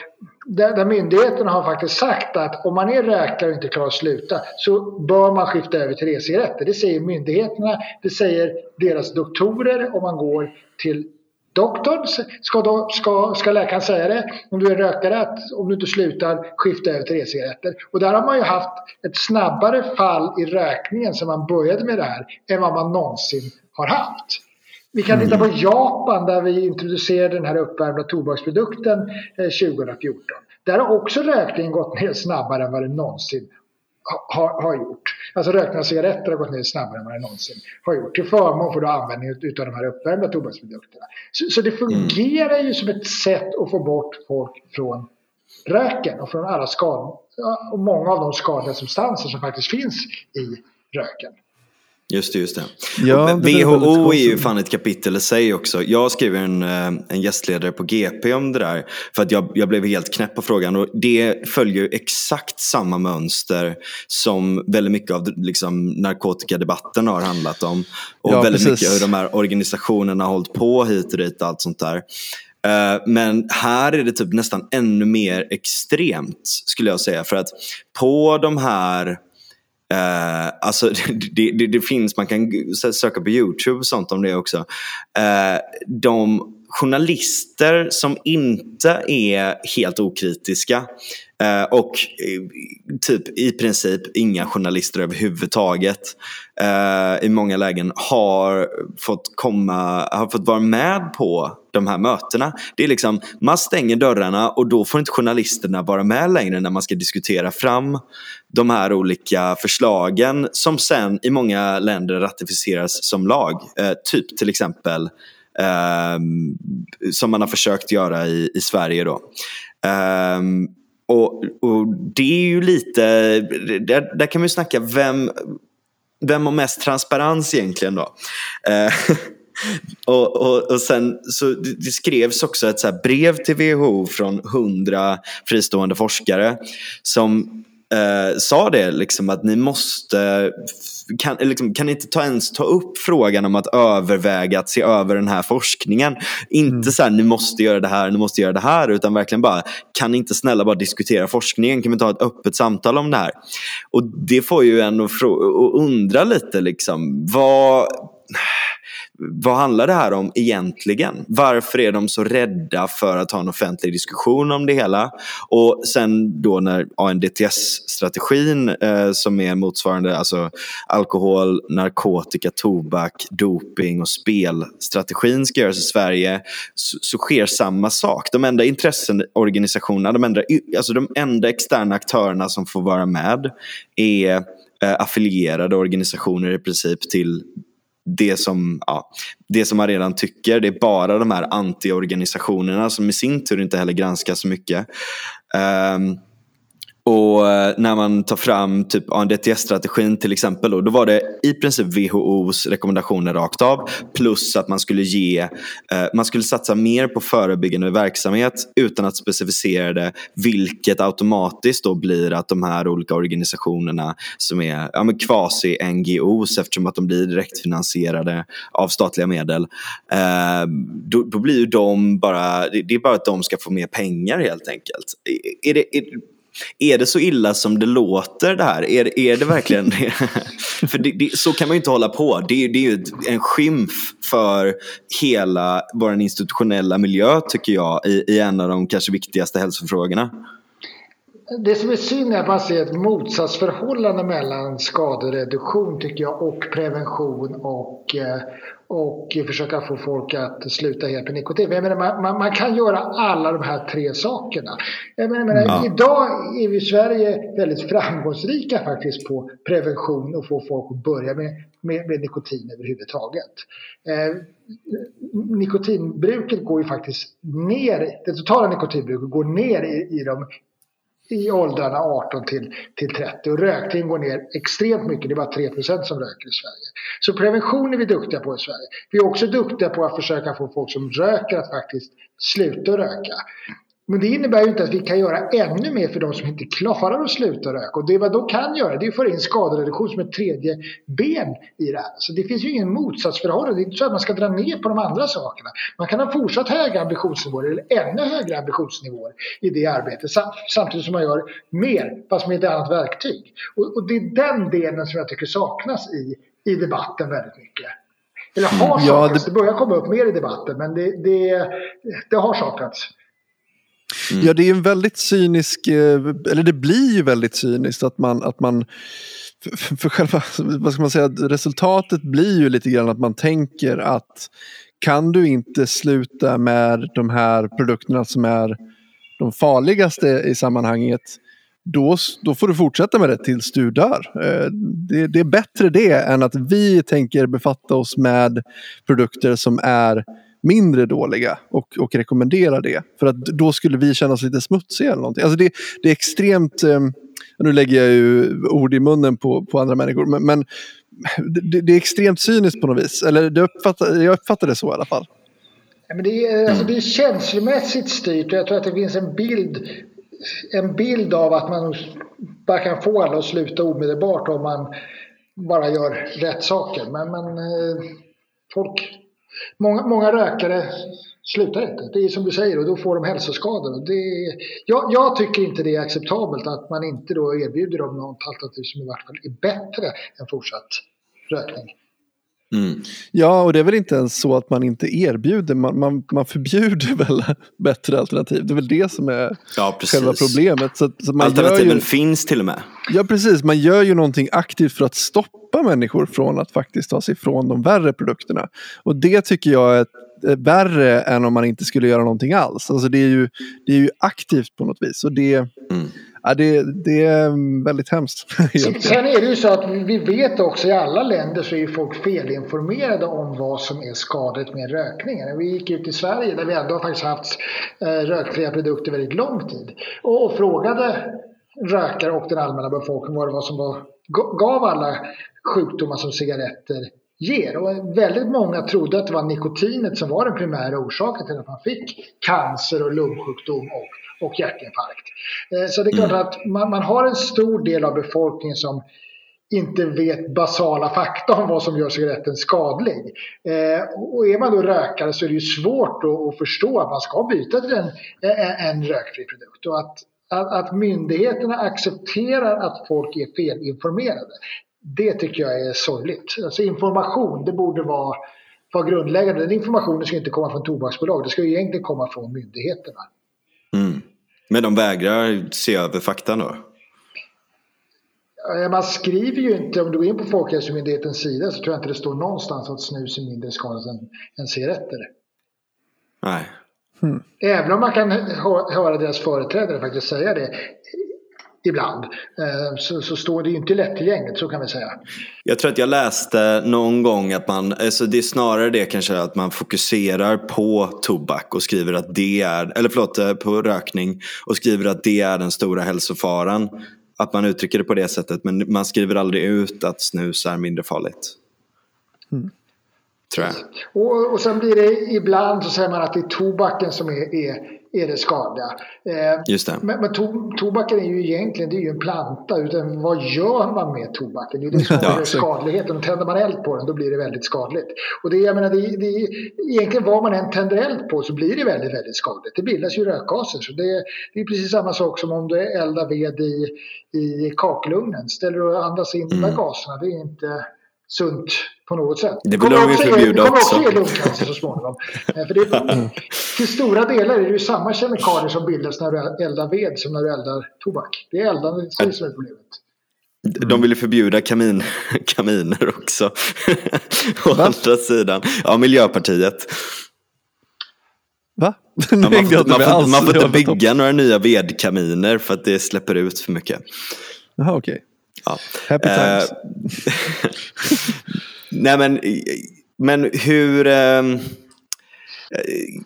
där, där myndigheterna har faktiskt sagt att om man är rökare och inte klarar att sluta så bör man skifta över till e-cigaretter. Det säger myndigheterna, det säger deras doktorer om man går till doktorn. Ska, då, ska, ska läkaren säga det om du är rökare att om du inte slutar skifta över till e-cigaretter. Och där har man ju haft ett snabbare fall i rökningen sen man började med det här än vad man någonsin har haft. Vi kan titta på mm. Japan där vi introducerade den här uppvärmda tobaksprodukten 2014. Eh, där har också rökningen gått ner snabbare än vad den någonsin har, har gjort. Alltså rökning av cigaretter har gått ner snabbare än vad det någonsin har gjort. Till förmån för då användningen av de här uppvärmda tobaksprodukterna. Så, så, det fungerar ju som ett sätt att få bort folk från röken och från alla skador och många av de skadliga substanser som faktiskt finns i röken. Just det, just det. Ja, det WHO är ju fan ett kapitel i sig också. Jag skriver en, eh, en gästledare på GP om det där. För att jag, jag blev helt knäpp på frågan. Och det följer exakt samma mönster som väldigt mycket av liksom, narkotikadebatten har handlat om. Och ja, väldigt precis. mycket hur de här organisationerna har hållit på hit och dit och allt sånt där. Eh, men här är det typ nästan ännu mer extremt skulle jag säga. För att på de här Uh, alltså (laughs) det, det, det, finns, man kan söka på YouTube och sånt om det också. Uh, de journalister som inte är helt okritiska uh, och typ i princip inga journalister överhuvudtaget i många lägen har fått komma, har fått vara med på de här mötena. Det är liksom, man stänger dörrarna och då får inte journalisterna vara med längre när man ska diskutera fram de här olika förslagen som sen i många länder ratificeras som lag. Eh, typ till exempel eh, som man har försökt göra i, i Sverige. Då. Eh, och, och, det är ju lite, där, där kan man ju snacka vem, vem har mest transparens egentligen då? Eh, (laughs) Och, och, och sen så det skrevs också ett så brev till WHO från hundra fristående forskare som eh, sa det liksom att ni måste kan, liksom, kan inte ta, ens ta upp frågan om att överväga att se över den här forskningen. Inte mm. så här, ni måste göra det här, ni måste göra det här, utan verkligen bara, kan ni inte snälla bara diskutera forskningen? Kan vi ta ett öppet samtal om det här? Och det får ju en att, att undra lite, liksom, vad vad handlar det här om egentligen? Varför är de så rädda för att ha en offentlig diskussion om det hela? Och sen då när ANDTS-strategin eh, som är motsvarande alltså alkohol, narkotika, tobak, doping och spelstrategin ska göras i Sverige så, så sker samma sak. De enda intresseorganisationerna, de enda, alltså de enda externa aktörerna som får vara med är eh, affilierade organisationer i princip till det som, ja, det som man redan tycker. Det är bara de här antiorganisationerna som i sin tur inte heller granskas så mycket. Um, och eh, när man tar fram typ ANDTS-strategin till exempel, då, då var det i princip WHOs rekommendationer rakt av. Plus att man skulle ge, eh, man skulle satsa mer på förebyggande verksamhet utan att specificera det. Vilket automatiskt då blir att de här olika organisationerna som är ja, quasi-NGOs eftersom att de blir direktfinansierade av statliga medel. Eh, då, då, blir ju de bara, det är bara att de ska få mer pengar helt enkelt. Är det, är, är det så illa som det låter det här? Är, är det verkligen det? (laughs) för det, det, så kan man ju inte hålla på. Det, det är ju en skymf för hela vår institutionella miljö tycker jag i, i en av de kanske viktigaste hälsofrågorna. Det som är synd är att man ser ett motsatsförhållande mellan skadereduktion tycker jag och prevention och, eh, och försöka få folk att sluta helt med nikotin. Jag menar, man, man, man, kan göra alla de här tre sakerna. Jag menar, ja. Idag är vi i Sverige väldigt framgångsrika faktiskt på prevention och få folk att börja med, med, med nikotin överhuvudtaget. Eh, nikotinbruket går ju faktiskt ner, det totala nikotinbruket går ner i, i de i åldrarna 18 till, till 30 och rökningen går ner extremt mycket. Det är bara 3% som röker i Sverige. Så prevention är vi duktiga på i Sverige. Vi är också duktiga på att försöka få folk som röker att faktiskt sluta röka. Men det innebär ju inte att vi kan göra ännu mer för de som inte klarar att sluta röka. Och det vad de kan göra det är att föra in skadereduktion som ett tredje ben i det här. Så det finns ju ingen motsatsförhållande. Det är inte så att man ska dra ner på de andra sakerna. Man kan ha fortsatt höga ambitionsnivåer eller ännu högre ambitionsnivåer i det arbetet samtidigt som man gör mer fast med ett annat verktyg. Och, och det är den delen som jag tycker saknas i, i debatten väldigt mycket. Eller har saknats. Ja, det... det börjar komma upp mer i debatten men det, det, det har saknats. Mm. Ja, det är en väldigt cynisk, eh, eller det blir ju väldigt cyniskt att man, att man för, själva, (laughs) vad ska man säga, resultatet blir ju lite grann att man tänker att kan du inte sluta med de här produkterna som är de farligaste i sammanhanget då, då får du fortsätta med det tills du dör. Eh, det, det, är bättre det än att vi tänker befatta oss med produkter som är mindre dåliga och, och rekommendera det. För att då skulle vi känna oss lite smutsiga eller någonting. Alltså det, det är extremt, eh, nu lägger jag ju ord i munnen på, på andra människor, men, men det, det, är extremt cyniskt på något vis. Eller det uppfattar, jag uppfattar det så i alla fall. Ja, men det, är, eh, alltså det är känslomässigt styrt och jag tror att det finns en bild, en bild av att man bara kan få alla att sluta omedelbart om man bara gör rätt saker. Men, men eh, folk Många, många rökare slutar inte. Det är som du säger och då får de hälsoskador. Det är, jag, jag, tycker inte det är acceptabelt att man inte då erbjuder dem något alternativ som i vart fall är bättre än fortsatt rökning. Mm. Ja, och det är väl inte ens så att man inte erbjuder, man, man, man förbjuder (laughs) väl bättre alternativ. Det är väl det som är ja, själva problemet. Så, så Alternativen ju, finns till och med. Ja, precis. Man gör ju någonting aktivt för att stoppa människor från att faktiskt ta sig ifrån de värre produkterna. Och det tycker jag är värre än om man inte skulle göra någonting alls. Alltså det är ju, det är ju aktivt på något vis. Och det, mm. Ja, det, det är mm, väldigt hemskt. (laughs) Sen är det ju så att vi vet också i alla länder så är folk felinformerade om vad som är skadligt med rökningen. Vi gick ut i Sverige där vi ändå faktiskt haft eh, rökfria produkter väldigt lång tid och frågade rökare och den allmänna befolkningen vad det var som var, gav alla sjukdomar som cigaretter ger. Och väldigt många trodde att det var nikotinet som var den primära orsaken till att man fick cancer och lungsjukdom och och hjärtinfarkt. Eh, så det är klart mm. att man, man har en stor del av befolkningen som inte vet basala fakta om vad som gör cigaretten skadlig. Eh, och är man då rökare så är det ju svårt att, förstå att man ska byta till en, en rökfri produkt. Och att, att, att myndigheterna accepterar att folk är felinformerade, det tycker jag är sorgligt. Alltså information, det borde vara, vara grundläggande. Den informationen ska inte komma från tobaksbolag, det ska ju egentligen komma från myndigheterna. Mm. Men de vägrar se över fakta då? Man skriver ju inte, om du går in på Folkhälsomyndighetens sida så tror jag inte det står någonstans att snus är mindre skadligt än, än cigaretter. Nej. Hmm. Även om man kan höra deras företrädare faktiskt säga det. Ibland. Eh, så, så står det ju inte lättillgängligt, så kan vi säga. Jag tror att jag läste någon gång att man, alltså det är snarare det kanske att man fokuserar på tobak och skriver att det är, eller förlåt, eh, på rökning och skriver att det är den stora hälsofaran. Att man uttrycker det på det sättet men man skriver aldrig ut att snus är mindre farligt. Mm. Tror jag. Och, och sen blir det ibland så säger man att det är tobaken som är, är är det skadliga. Eh, Just det. Men, men to, tobaken är ju egentligen det är ju en planta. Utan vad gör man med tobaken? Det är det som (laughs) är ja, skadligheten. Och tänder man eld på den då blir det väldigt skadligt. Och det, jag menar, det, det, egentligen vad man än tänder eld på så blir det väldigt, väldigt skadligt. Det bildas ju rökgaser. Så det, det är precis samma sak som om du eldar ved i, i kakelugnen. Ställer du och andas in mm. de gaserna, det är inte sunt på något sätt. Det vill de ju förbjuda också. Det kommer också ge lungcancer så småningom. (laughs) Eh, för det, till stora delar är det ju samma kemikalier som bildas när du eldar ved som när du eldar tobak. Det är eldande som är problemet. De vill ju förbjuda kamin, (laughs) kaminer också. (laughs) Å andra sidan. Ja, Miljöpartiet. Va? Ja, man, får, man, får, man får inte bygga några nya vedkaminer för att det släpper ut för mycket. Jaha, okej. Okay. Ja. Happy times. Eh, (laughs) nej men, men hur... Eh,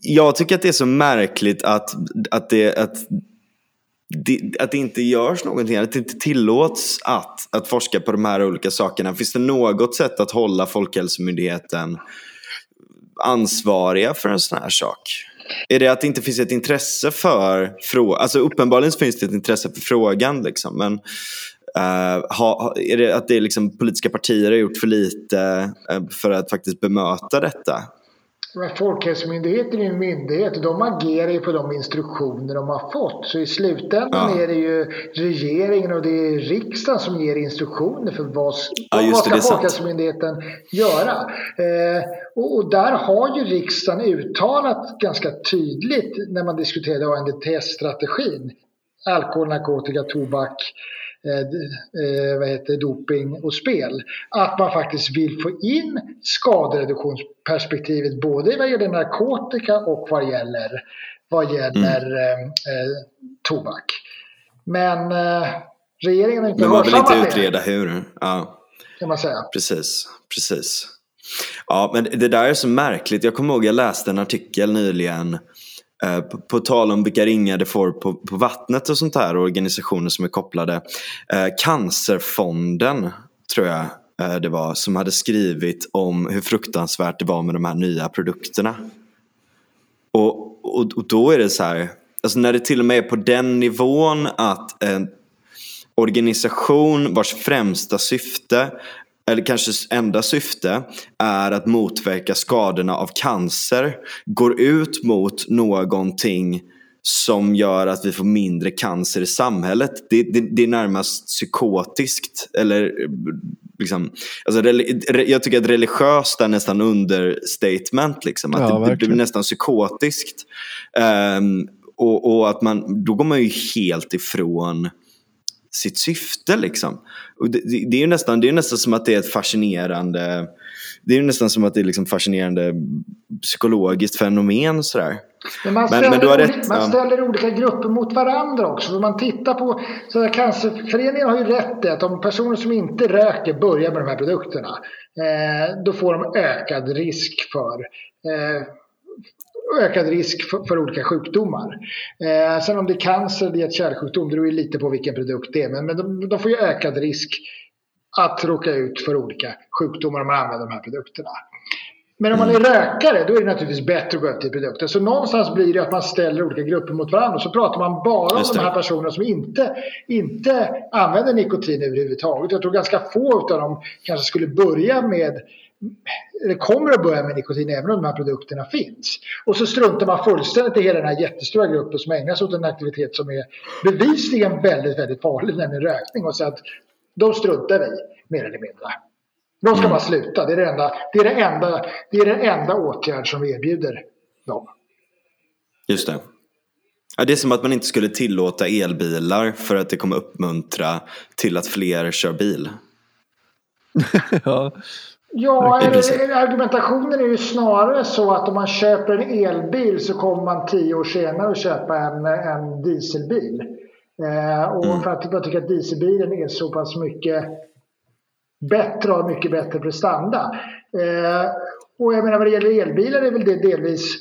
jag tycker att det är så märkligt att, att, det, att, det, att det inte görs någonting. Att det inte tillåts att, att forska på de här olika sakerna. Finns det något sätt att hålla Folkhälsomyndigheten ansvariga för en sån här sak? Är det att det inte finns ett intresse för frågan? Alltså uppenbarligen finns det ett intresse för frågan. Liksom, men Uh, ha, är det att det är liksom politiska partier har gjort för lite uh, för att faktiskt bemöta detta? Folkhälsomyndigheten är ju en myndighet och de agerar ju på de instruktioner de har fått. Så i slutändan ja. är det ju regeringen och det är riksdagen som ger instruktioner för vad, ja, vad ska Folkhälsomyndigheten göra. Eh, och, och, där har ju riksdagen uttalat ganska tydligt när man diskuterade ANDTS-strategin, alkohol, narkotika, tobak, Eh, eh, vad heter, doping och spel. Att man faktiskt vill få in skadereduktionsperspektivet både vad gäller narkotika och vad gäller, vad gäller mm. eh, eh tobak. Men eh, regeringen har inte Men man vill inte utreda det. hur. Ja. Kan man säga. Precis, precis. Ja, men det där är så märkligt. Jag kommer ihåg jag läste en artikel nyligen Eh, på, på tal om vilka ringar det får på, på vattnet och sånt här, organisationer som är kopplade. Eh, Cancerfonden tror jag eh, det var, som hade skrivit om hur fruktansvärt det var med de här nya produkterna. Och, och, och då är det så här, alltså när det till och med är på den nivån att en organisation vars främsta syfte eller kanske enda syfte, är att motverka skadorna av cancer, går ut mot någonting som gör att vi får mindre cancer i samhället. Det, det, det är närmast psykotiskt. Eller, liksom, alltså, jag tycker att religiöst är nästan understatement. Liksom, att ja, det, det, blir nästan psykotiskt. Um, och, och, att man, då går man ju helt ifrån sitt syfte. Liksom. Och det, det, är ju nästan, det är nästan som att det är ett fascinerande det är nästan som att det är liksom fascinerande psykologiskt fenomen. Sådär. Men man ställer, men, men rätt, man ställer ja. olika grupper mot varandra också. Om man tittar på så Cancerföreningen har ju rätt i att om personer som inte röker börjar med de här produkterna eh, då får de ökad risk för eh, ökad risk för, för olika sjukdomar. Eh, sen om det är cancer, det är ett kärlsjukdom, det beror ju lite på vilken produkt det är. Men, men de, de, får ju ökad risk att råka ut för olika sjukdomar om man använder de här produkterna. Men om man är rökare då är det naturligtvis bättre att gå över till produkter. Så någonstans blir det att man ställer olika grupper mot varandra. Så pratar man bara om de här personerna som inte, inte använder nikotin överhuvudtaget. Jag tror ganska få av dem kanske skulle börja med det kommer att börja med nikotin även om de här produkterna finns. Och så struntar man fullständigt i hela den här jättestora gruppen som ägnar sig åt en aktivitet som är bevisligen väldigt, väldigt farlig, nämligen rökning. Och säger att de struntar vi mer eller mindre. De ska bara sluta. Det är, det, enda, det, är det, enda, det är den enda åtgärd som vi erbjuder dem. Just det. Ja, det är som att man inte skulle tillåta elbilar för att det kommer uppmuntra till att fler kör bil. (laughs) ja, Ja, argumentationen är ju snarare så att om man köper en elbil så kommer man tio år senare att köpa en, en dieselbil. Eh, och mm. för att jag tycker att dieselbilen är så pass mycket bättre och mycket bättre prestanda. Eh, och jag menar vad det gäller elbilar är väl det delvis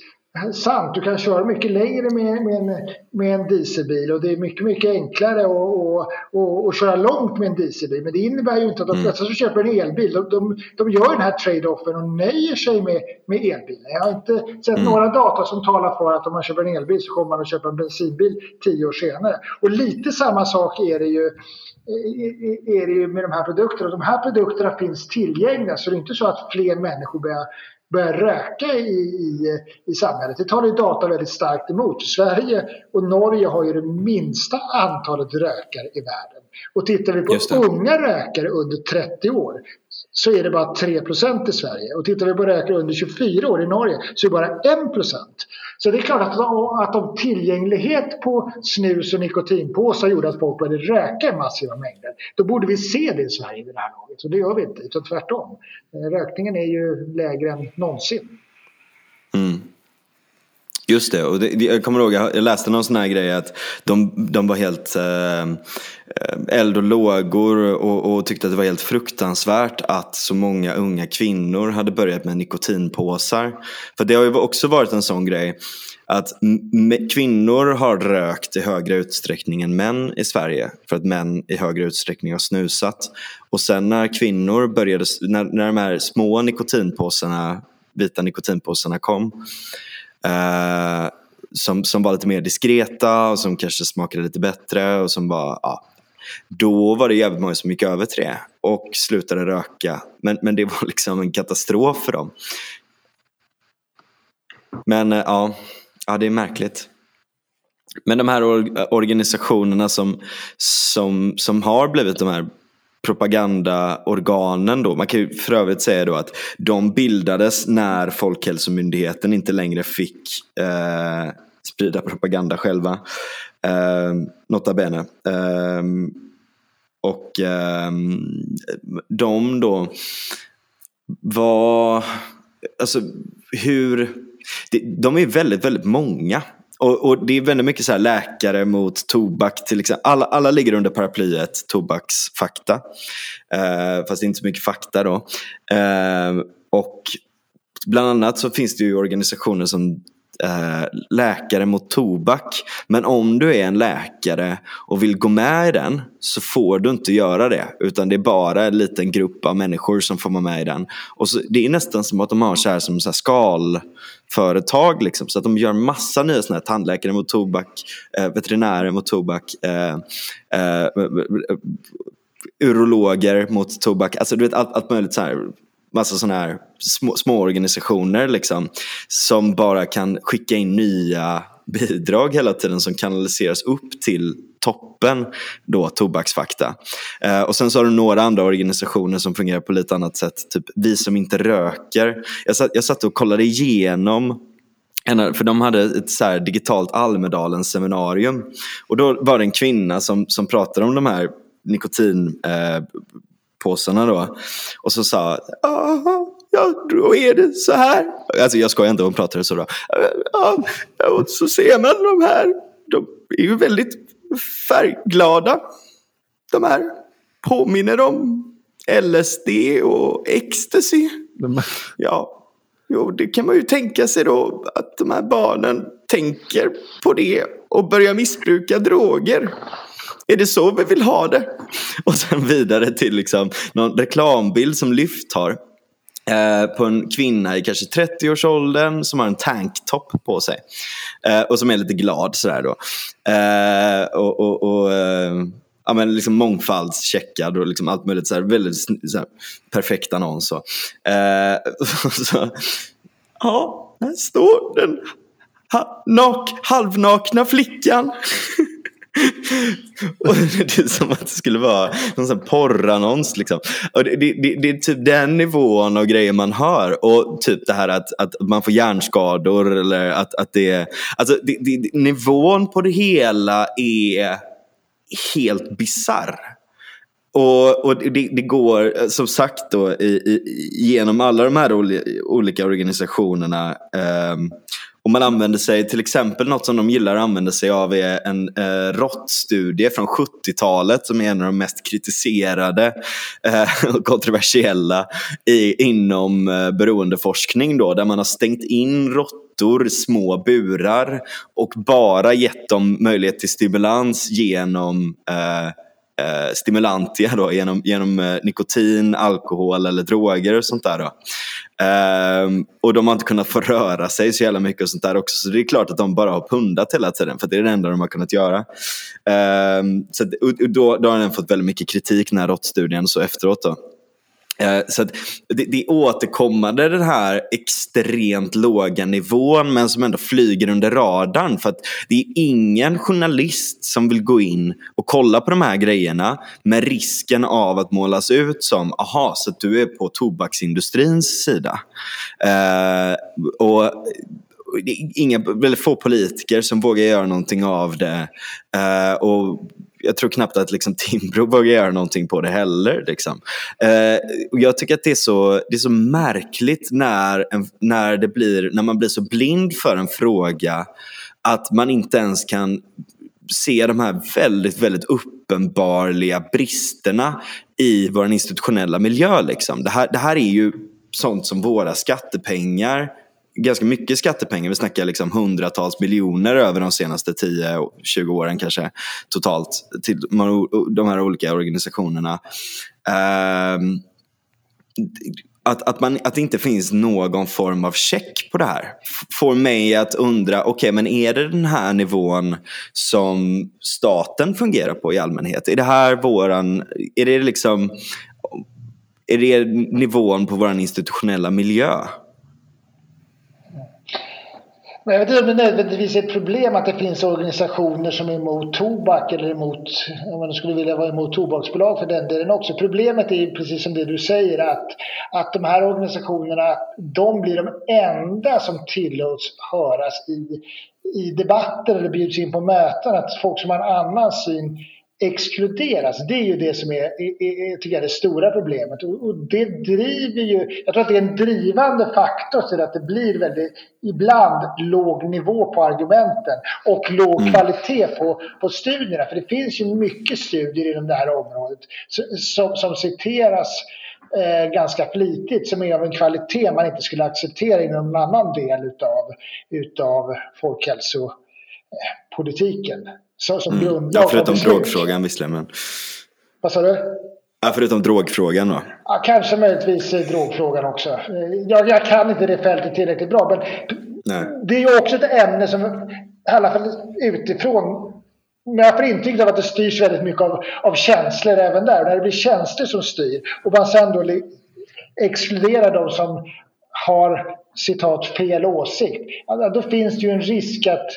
sant. Du kan köra mycket längre med, med, en, med en dieselbil och det är mycket, mycket enklare att köra långt med en dieselbil. Men det innebär ju inte att de mm. flesta som köper en elbil, de, de, de gör den här trade-offen och nöjer sig med, med elbilen. Jag har inte sett mm. några data som talar för att om man köper en elbil så kommer man att köpa en bensinbil tio år senare. Och lite samma sak är det ju är det ju med de här produkterna. De här produkterna finns tillgängliga så det är inte så att fler människor börjar börjar röka i, i, i samhället. Det talar data väldigt starkt emot. Sverige och Norge har ju det minsta antalet rökare i världen. Och tittar vi på unga rökare under 30 år så är det bara 3% i Sverige. Och tittar vi på rökare under 24 år i Norge så är det bara 1 så det är klart att, att om tillgänglighet på snus och nikotinpåsar gjorde att folk började röka i massiva mängder, då borde vi se det i Sverige vid det här laget. Så det gör vi inte, utan tvärtom. Eh, rökningen är ju lägre än någonsin. Mm. Just det, och det, jag kommer ihåg, jag läste någon sån här grej att de, de var helt eh, eld och lågor och, och, tyckte att det var helt fruktansvärt att så många unga kvinnor hade börjat med nikotinpåsar. För det har ju också varit en sån grej att kvinnor har rökt i högre utsträckning än män i Sverige för att män i högre utsträckning har snusat. Och sen när kvinnor började, när, när de här små nikotinpåsarna, vita nikotinpåsarna kom Eh, som, som var lite mer diskreta och som kanske smakade lite bättre och som var, ja, då var det jävligt många som gick över till det och slutade röka. Men, men det var (laughs) liksom en katastrof för dem. Men eh, ja, ja det är märkligt. Men de här organisationerna som, som, som har blivit de här propagandaorganen då. Man kan ju för övrigt säga då att de bildades när Folkhälsomyndigheten inte längre fick eh, sprida propaganda själva. Eh, nota bene. Eh, och eh, de då var, alltså hur, de är väldigt, väldigt många. Och, och, det är väldigt mycket så här läkare mot tobak till exempel. Alla, alla ligger under paraplyet tobaksfakta. Eh, fast det är inte så mycket fakta då. Eh, och bland annat så finns det ju organisationer som eh, Läkare mot tobak. Men om du är en läkare och vill gå med i den så får du inte göra det. Utan det är bara en liten grupp av människor som får vara med i den. Och så, det är nästan som att de har så här som så här skalföretag. Liksom, så att de gör massa nya såna här tandläkare mot tobak, eh, veterinärer mot tobak. Eh, eh, urologer mot tobak. Alltså du vet allt, allt möjligt så här massa sådana här små, små organisationer liksom, som bara kan skicka in nya bidrag hela tiden som kanaliseras upp till toppen då tobaksfakta. Eh, och sen så har du några andra organisationer som fungerar på lite annat sätt. Typ Vi som inte röker. Jag satt, jag satt och kollade igenom för de hade ett så digitalt Almedalen-seminarium. Och då var det en kvinna som, som pratade om de här nikotin eh, påsarna då. Och så sa ja, då är det så här. Alltså jag skojar inte, hon pratade så. Ja, och så ser man de här, de är ju väldigt färgglada. De här påminner om LSD och ecstasy. Ja, jo, det kan man ju tänka sig då att de här barnen tänker på det och börjar missbruka droger. Är det så vi vill ha det? Och sen vidare till liksom någon reklambild som Lyft har. Eh, på en kvinna i kanske 30-årsåldern som har en tanktop på sig. Eh, och som är lite glad sådär då. Eh, och, och, och eh, ja, men liksom mångfaldscheckad och liksom allt möjligt. Så väldigt så perfekt annons. Så. Eh, (laughs) så, ja, här står den ha, nak, halvnakna flickan och det är typ som att det skulle vara någon sån porrannons. Liksom. Och det, det, det, det, är typ den nivån av grejer man hör. Och typ det här att, att man får hjärnskador. Eller att, att det, alltså det, det, nivån på det hela är helt bizarr. Och, och det, det, går som sagt då i, i, genom alla de här olika organisationerna. Um, och man använder sig, till exempel något som de gillar att använda sig av är en eh, råttstudie från 70-talet som är en av de mest kritiserade eh, (laughs) och kontroversiella i, inom eh, beroendeforskning då, där man har stängt in råttor i små burar och bara gett dem möjlighet till stimulans genom eh, eh, stimulantia då, genom, genom eh, nikotin, alkohol eller droger och sånt där. Då. Um, och de har inte kunnat få röra sig så jävla mycket och sånt där också. Så det är klart att de bara har pundat hela tiden för det är det enda de har kunnat göra. Um, så då, då har den fått väldigt mycket kritik, den här råttstudien, så efteråt. Då. Eh, så så det, det är återkommande den här extremt låga nivån men som ändå flyger under radarn. För att det är ingen journalist som vill gå in och kolla på de här grejerna med risken av att målas ut som aha, så att du är på tobaksindustrins sida. Uh, och det är inga, väldigt få politiker som vågar göra någonting av det. Uh, och jag tror knappt att liksom (laughs) Timbro vågar göra någonting på det heller. Liksom. Eh, och jag tycker att det är så, det är så märkligt när, en, när, det blir, när man blir så blind för en fråga att man inte ens kan se de här väldigt, väldigt uppenbarliga bristerna i vår institutionella miljö. Liksom. Det, här, det här är ju sånt som våra skattepengar ganska mycket skattepengar. Vi snackar liksom hundratals miljoner över de senaste 10-20 åren kanske totalt till de här olika organisationerna. Ehm, att, att, man, att det inte finns någon form av check på det här får mig att undra, okej okay, men är det den här nivån som staten fungerar på i allmänhet? Är det här våran, är det liksom, är det nivån på vår institutionella miljö? Jag vet inte om det nödvändigtvis är ett problem att det finns organisationer som är emot tobak eller emot, om man skulle vilja vara emot tobaksbolag för den delen också. Problemet är ju precis som det du säger att, att de här organisationerna, de blir de enda som tillåts höras i, i debatter eller bjuds in på möten. Att folk som har en annan syn exkluderas. Det är ju det som är, är, tycker jag, det stora problemet. Och, och, det driver ju, jag tror att det är en drivande faktor till att det blir väldigt, ibland låg nivå på argumenten och låg mm. kvalitet på, på studierna. För det finns ju mycket studier inom det här området som, som citeras eh, ganska flitigt som är av en kvalitet man inte skulle acceptera inom någon annan del utav, utav folkhälsopolitiken. Så, som mm. Ja, förutom drogfrågan visserligen. Men... Vad sa du? Ja, förutom drogfrågan då? Ja, kanske möjligtvis drogfrågan också. Eh, jag, jag kan inte det fältet tillräckligt bra. Men Nej. det är ju också ett ämne som, i alla fall utifrån, men jag får intrycket av att det styrs väldigt mycket av, av känslor även där. När det blir känslor som styr och man sen då exkluderar de som har citat fel åsikt. Då finns det ju en risk att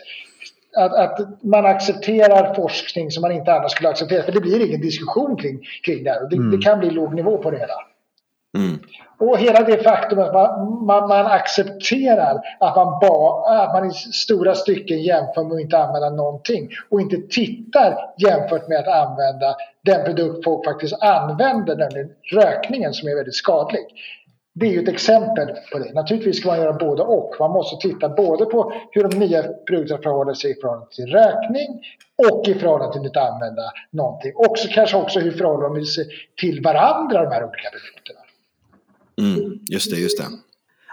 att, att, man accepterar forskning som man inte annars skulle acceptera. För det blir ingen diskussion kring, kring det här. Det, mm. det kan bli låg nivå på det hela. Mm. Och hela det faktum att man, man, man accepterar att man, ba, att man i stora stycken jämför med att inte använda någonting och inte tittar jämfört med att använda den produkt folk faktiskt använder, nämligen rökningen som är väldigt skadlig. Det är ju ett exempel på det. Naturligtvis ska man göra både och. Man måste titta både på hur de nya produkterna förhåller sig i förhållande till räkning och i förhållande till att använda någonting. Och kanske också hur förhåller de sig till varandra, de här olika produkterna. Mm, just det, just det.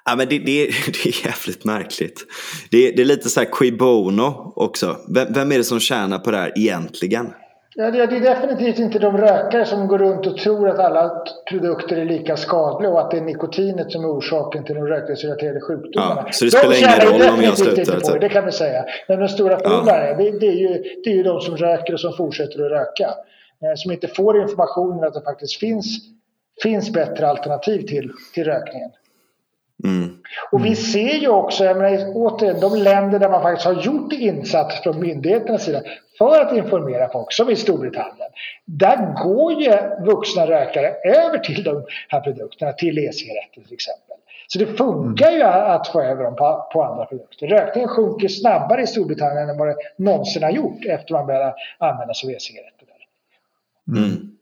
Ja, men det, det, (laughs) det är jävligt märkligt. Det, det är lite så här qui bono också. Vem, vem är det som tjänar på det här egentligen? Ja, det är definitivt inte de rökare som går runt och tror att alla produkter är lika skadliga och att det är nikotinet som är orsaken till de rökningsrelaterade sjukdomarna. Ja, så det spelar ingen roll om jag slutar? På det, det kan vi säga. Men de stora förlorarna, ja. det, det, är ju, det är ju de som röker och som fortsätter att röka. Eh, som inte får informationen att det faktiskt finns, finns bättre alternativ till, till rökningen. Mm. Och vi ser ju också, jag menar, återigen, de länder där man faktiskt har gjort insats från myndigheternas sida för att informera folk, som i Storbritannien. Där går ju vuxna rökare över till de här produkterna, till e-cigaretter till exempel. Så det funkar ju att få över dem på, på, andra produkter. Rökningen sjunker snabbare i Storbritannien än vad det någonsin har gjort efter man började använda sig av e-cigaretter. Mm.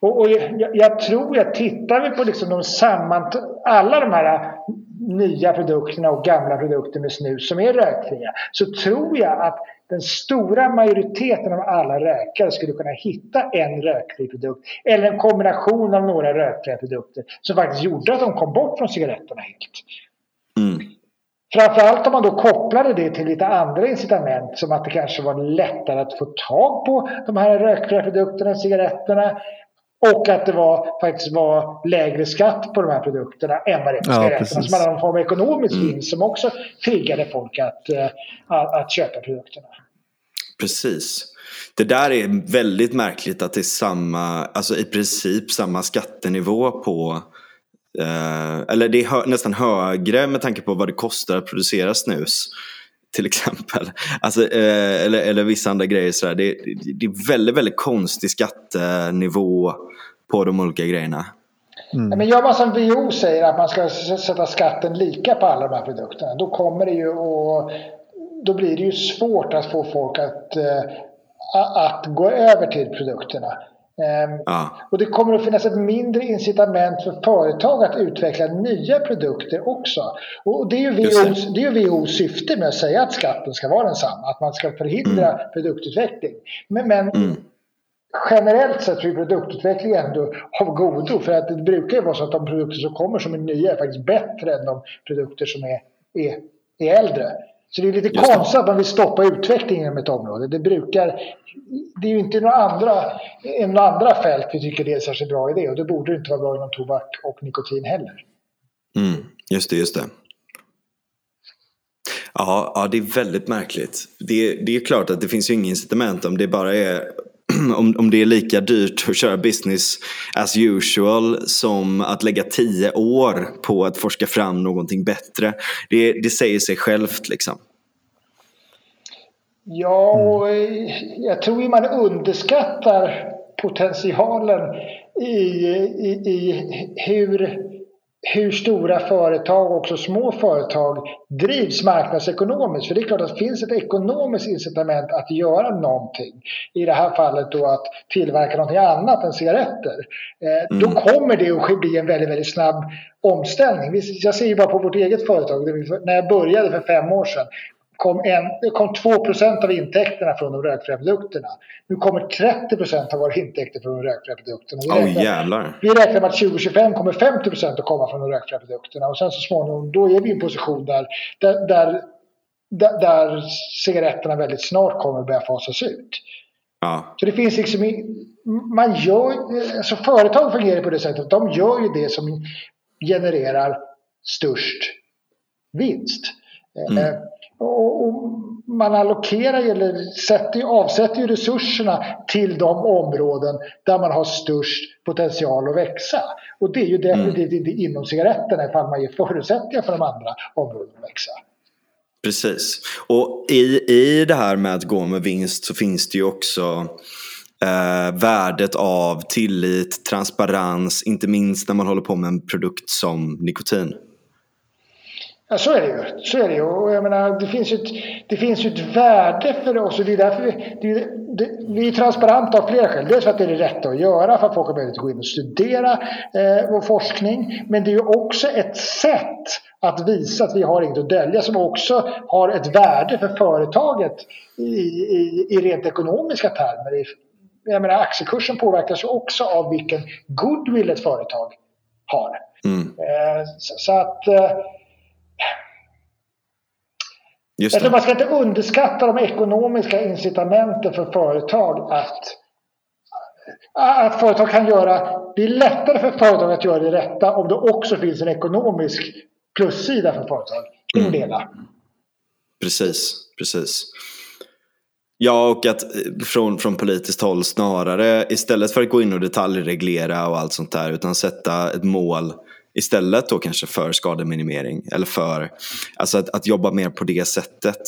Och, och jag, jag, tror att tittar vi på liksom de sammant alla de här nya produkterna och gamla produkter med snus som är rökfria så tror jag att den stora majoriteten av alla rökare skulle kunna hitta en rökfri produkt eller en kombination av några rökfria produkter som faktiskt gjorde att de kom bort från cigaretterna helt. Mm. Framförallt om man då kopplade det till lite andra incitament som att det kanske var lättare att få tag på de här rökfria produkterna, cigaretterna och att det var, faktiskt var lägre skatt på de här produkterna än vad det cigaretterna. Ja, så man hade någon form av ekonomisk mm. vinst som också triggade folk att, uh, att, att köpa produkterna. Precis. Det där är väldigt märkligt att det är samma, alltså i princip samma skattenivå på eh, eller det är hö nästan högre med tanke på vad det kostar att producera snus. Till exempel. Alltså, eh, eller, eller vissa andra grejer. Sådär. Det, det, är väldigt, väldigt konstig skattenivå på de olika grejerna. Mm. Men gör man som WHO säger att man ska sätta skatten lika på alla de här produkterna. Då kommer det ju att då blir det ju svårt att få folk att, eh, att gå över till produkterna. Ah. Och det kommer att finnas ett mindre incitament för företag att utveckla nya produkter också. Och det är ju WHOs, det är WHOs syfte med att säga att skatten ska vara densamma, att man ska förhindra mm. produktutveckling. Men, men mm. generellt sett är produktutveckling ändå av godo för att det brukar ju vara så att de produkter som kommer som är nya är faktiskt bättre än de produkter som är, är, är äldre. Så det är lite konstigt att man vill stoppa utvecklingen inom ett område. Det brukar, det är ju inte några andra, några andra fält vi tycker det är en särskilt bra idé och det borde inte vara bra inom tobak och nikotin heller. Mm, just det, just det. Ja, ja, det är väldigt märkligt. Det, det är klart att det finns ju inget incitament om det bara är (clears throat) om, om det är lika dyrt att köra business as usual som att lägga tio år på att forska fram någonting bättre. Det, det säger sig självt liksom. Ja, och eh, jag tror ju man underskattar potentialen i, i, i hur hur stora företag, också små företag, drivs marknadsekonomiskt. För det är klart att det finns ett ekonomiskt incitament att göra någonting. I det här fallet då att tillverka någonting annat än cigaretter. Eh, mm. Då kommer det att bli en väldigt, väldigt snabb omställning. Jag ser ju bara på vårt eget företag. När jag började för fem år sedan kom, en, kom 2% av intäkterna från de rökfria produkterna. Nu kommer 30% av våra intäkter från de rökfria produkterna. Vi räknar, oh, jävlar. vi räknar med att 2025 kommer 50 att komma från de rökfria produkterna. Och sen så småningom, då är vi i en position där, där, där, där, cigaretterna väldigt snart kommer att börja fasas ut. Ja. Så det finns liksom, man gör, alltså företag fungerar på det sättet att de gör ju det som genererar störst vinst. Mm. Eh, och, man allokerar eller sätter, avsätter resurserna till de områden där man har störst potential att växa. Och det är ju definitivt inte mm. inom cigaretterna ifall man ger förutsättningar för de andra områdena att växa. Precis. Och i, i det här med att gå med vinst så finns det ju också eh, värdet av tillit, transparens, inte minst när man håller på med en produkt som nikotin. Ja, så är det ju. Så är det ju. Och jag menar, det, finns ju ett, det finns ett värde för oss och det är därför vi, det, det, vi är transparenta av flera skäl. Dels för att det är det rätta att göra, för att folk har möjlighet att gå in och studera eh, vår forskning. Men det är ju också ett sätt att visa att vi har inget att dölja som också har ett värde för företaget i, i, i rent ekonomiska termer. Jag menar, aktiekursen påverkas ju också av vilken goodwill ett företag har. Mm. Eh, så, så, att eh, Just tror man ska inte underskatta de ekonomiska incitamenten för företag att, att företag kan göra, det är lättare för företag att göra det rätta om det också finns en ekonomisk plussida för företag. Mm. Precis, precis. Ja, och att eh, från, från politiskt håll snarare istället för att gå in och detaljreglera och allt sånt där utan sätta ett mål istället då kanske för skademinimering eller för alltså att, att jobba mer på det sättet?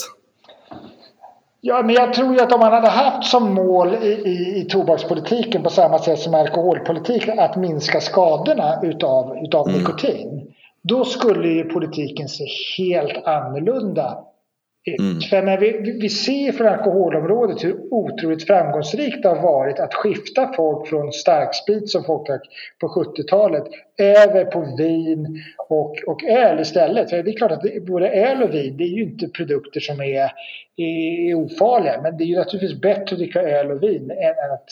Ja, men jag tror ju att om man hade haft som mål i, i, i tobakspolitiken på samma sätt som alkoholpolitiken att minska skadorna utav, utav mm. nikotin. Då skulle ju politiken se helt annorlunda Mm. För när vi, vi ser från alkoholområdet hur otroligt framgångsrikt det har varit att skifta folk från starksprit som folk drack på 70-talet över på vin och, och öl istället. För det är klart att det, både öl och vin det är ju inte produkter som är, är ofarliga men det är ju naturligtvis bättre att dricka öl och vin än att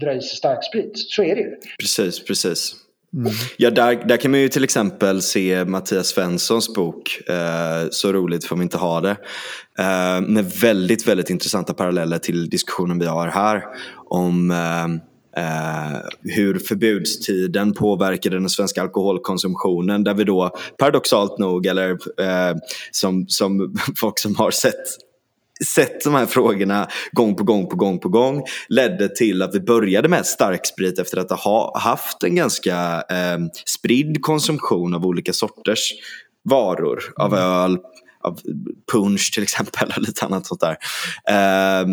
dra i sig starksprit. Så är det ju. Precis, precis. Mm. Ja, där, där kan man ju till exempel se Mattias Svenssons bok eh, Så roligt får vi inte ha det. Eh, med väldigt, väldigt intressanta paralleller till diskussionen vi har här om eh, eh hur förbudstiden påverkade den svenska alkoholkonsumtionen där vi då paradoxalt nog eller eh, som, som (laughs) folk som har sett sett de här frågorna gång på gång på gång på gång ledde till att vi började med starksprit efter att ha haft en ganska eh, spridd konsumtion av olika sorters varor. Av mm. öl, av punch till exempel (laughs) och lite annat sånt där. Eh,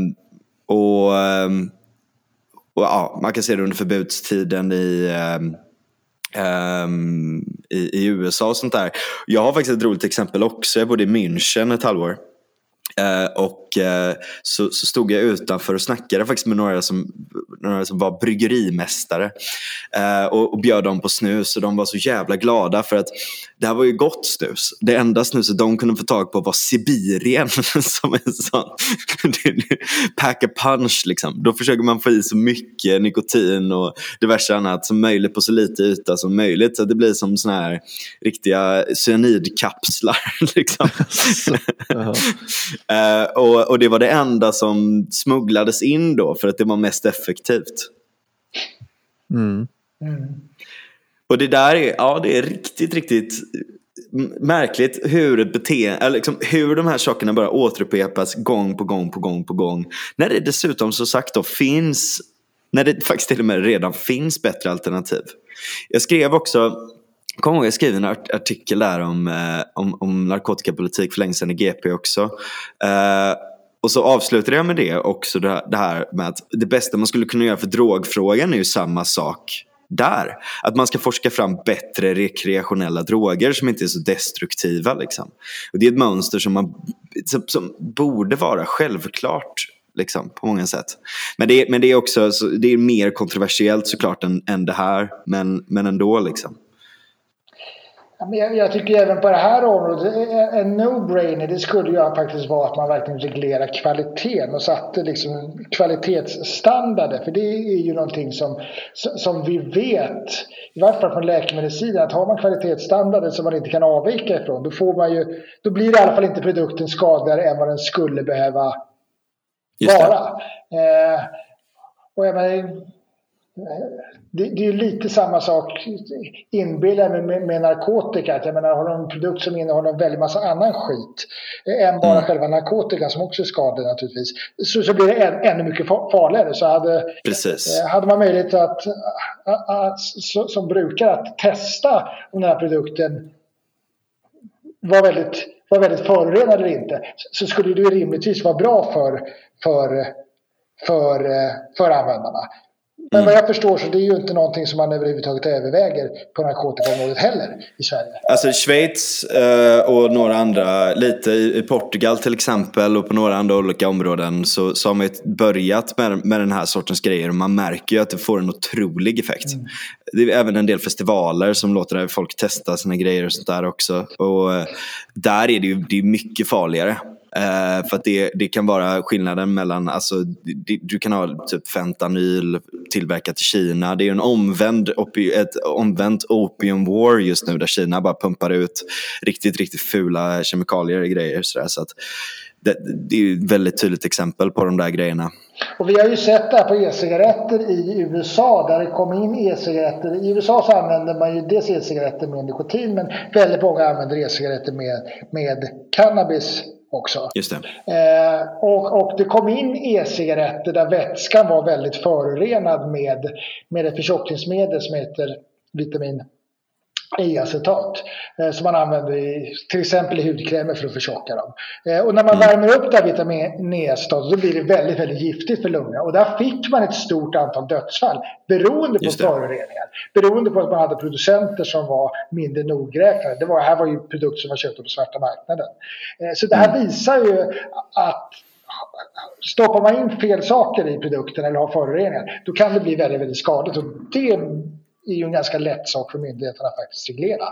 och, ehm, och ja, Man kan se det under förbudstiden i Um, i, i, USA och sånt där. Jag har faktiskt ett roligt exempel också. Jag bodde i München ett halvår. Uh, och uh, så, så, stod jag utanför och snackade faktiskt med några som, några som var bryggerimästare uh, och, och bjöd dem på snus och de var så jävla glada för att det här var ju gott snus. Det enda snuset de kunde få tag på var Sibirien (laughs) som en sån (laughs) pack a punch liksom. Då försöker man få i så mycket nikotin och diverse annat som möjligt på så lite yta som möjligt så det blir som såna här riktiga cyanidkapslar (laughs) liksom. Uh, och, och, det var det enda som smugglades in då för att det var mest effektivt. Mm. Mm. Och det där är, ja, det är riktigt, riktigt märkligt hur, ett beteende, liksom, hur de här sakerna bara återupprepas gång på gång på gång på gång. När det dessutom så sagt då finns, när det faktiskt till och med redan finns bättre alternativ. Jag skrev också kommer ihåg jag skrev en artikel där om, eh, om, om narkotikapolitik för länge sedan i GP också. Eh, och så avslutade jag med det också det, det här med att det bästa man skulle kunna göra för drogfrågan är ju samma sak där. Att man ska forska fram bättre rekreationella droger som inte är så destruktiva. Liksom. Och det är ett mönster som, man, som, som borde vara självklart liksom, på många sätt. Men det, men det är också det är mer kontroversiellt såklart än, än det här, men, men ändå. Liksom. Jag, jag tycker även på det här området, en no-brainer det skulle ju faktiskt vara att man verkligen reglerar kvaliteten och satte liksom kvalitetsstandarder. För det är ju någonting som, som vi vet, i varje fall från läkemedelssidan, att har man kvalitetsstandarder som man inte kan avvika ifrån då, får man ju, då blir det i alla fall inte produkten skadligare än vad den skulle behöva vara. Eh, och jag menar, det, det, är lite samma sak inbillar med, med, med narkotika. Att jag menar, har du en produkt som innehåller en väldig massa annan skit än bara mm. själva narkotikan som också är skadlig naturligtvis. Så, så blir det än, ännu mycket farligare. Så hade, Precis. Eh, hade man möjlighet att, att, att som brukare att testa om den här produkten var väldigt, var väldigt förorenad eller inte så skulle det rimligtvis vara bra för, för, för, eh, för användarna. Men vad jag förstår så det är ju inte någonting som man överhuvudtaget överväger på narkotikaområdet heller i Sverige. Alltså Schweiz eh, och några andra, lite i Portugal till exempel och på några andra olika områden så, så har man börjat med, med den här sortens grejer och man märker ju att det får en otrolig effekt. Mm. Det är även en del festivaler som låter folk testa sina grejer och sånt där också. Och eh, där är det ju det är mycket farligare. Eh, för att det, det kan vara skillnaden mellan, alltså, det, du kan ha typ fentanyl tillverkat i Kina. Det är en omvänd, ett omvänt opium war just nu där Kina bara pumpar ut riktigt, riktigt fula kemikalier och grejer. Så, så att det, det är ett väldigt tydligt exempel på de där grejerna. Och vi har ju sett det här på e-cigaretter i USA där det kom in e-cigaretter. I USA så använder man ju dels e-cigaretter med nikotin men väldigt många använder e-cigaretter med, med cannabis också. Just det. Eh, och, och det kom in e-cigaretter där vätskan var väldigt förorenad med, med ett förtjockningsmedel som heter vitamin E-acetat eh, som man använder i, till exempel i hudkrämer för att förtjocka dem. Eh, och när man mm. värmer upp det här vitamin E-acetatet då blir det väldigt, väldigt giftigt för lungorna. Och där fick man ett stort antal dödsfall beroende på föroreningar. Beroende på att man hade producenter som var mindre nogräknade. Det var, här var ju produkter som var köpta på svarta marknaden. Eh, så det här mm. visar ju att stoppar man in fel saker i produkten eller har föroreningar då kan det bli väldigt, väldigt skadligt. Och det är ju en ganska lätt sak för myndigheterna att faktiskt reglera.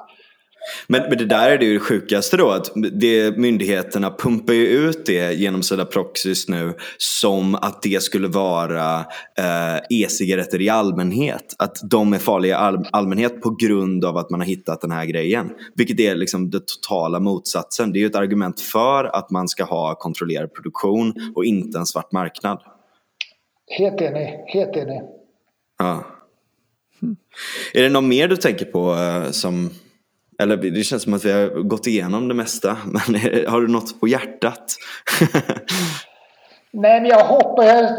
Men, men det där är det ju sjukaste då, att det, myndigheterna pumpar ju ut det genom sina proxys nu som att det skulle vara eh, e-cigaretter i allmänhet. Att de är farliga i all, allmänhet på grund av att man har hittat den här grejen. Vilket är liksom det totala motsatsen. Det är ju ett argument för att man ska ha kontrollerad produktion och inte en svart marknad. Helt enig, helt enig. Ja. (laughs) Är det något mer du tänker på eh, som eller det känns som att vi har gått igenom det mesta. (laughs) Men (laughs) har du något på hjärtat? Nej, men jag hoppas...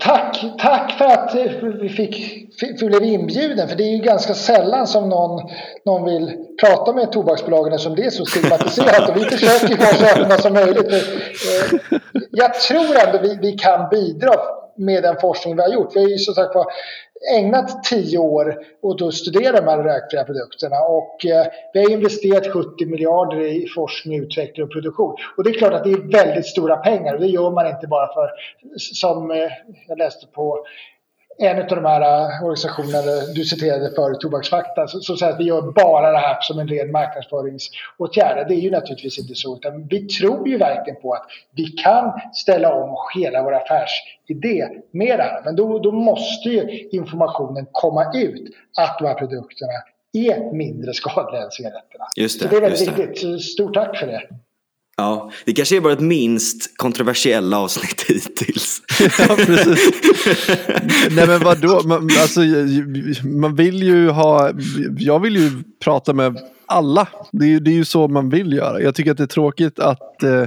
Tack, tack för att eh, vi fick, fick, blev inbjuden. För det är ju ganska sällan som någon, någon vill prata med tobaksbolagen som det är så stigmatiserat. Och vi försöker vara så öppna som möjligt. Eh, jag tror ändå vi, vi kan bidra med den forskning vi har gjort. Vi har ju som sagt var ägnat tio år åt att studera de här rökfria produkterna och eh, vi har investerat 70 miljarder i forskning, utveckling och produktion. Och det är klart att det är väldigt stora pengar och det gör man inte bara för, som eh, jag läste på en av de här äh, organisationerna du citerade för Tobaksfakta, som säger att vi gör bara det här som en ren marknadsföringsåtgärd. Det är ju naturligtvis inte så, utan vi tror ju verkligen på att vi kan ställa om hela vår affärsidé med det här. Men då, då måste ju informationen komma ut att de här produkterna är mindre skadliga än cigaretterna. Just det, så det är väldigt viktigt. Stort tack för det. Ja, det kanske är vårt minst kontroversiella avsnitt (laughs) hittills. ja, precis. Nej men vadå, man, alltså, man vill ju ha, jag vill ju prata med alla. Det är, det är ju så man vill göra. Jag tycker att det är tråkigt att, eh,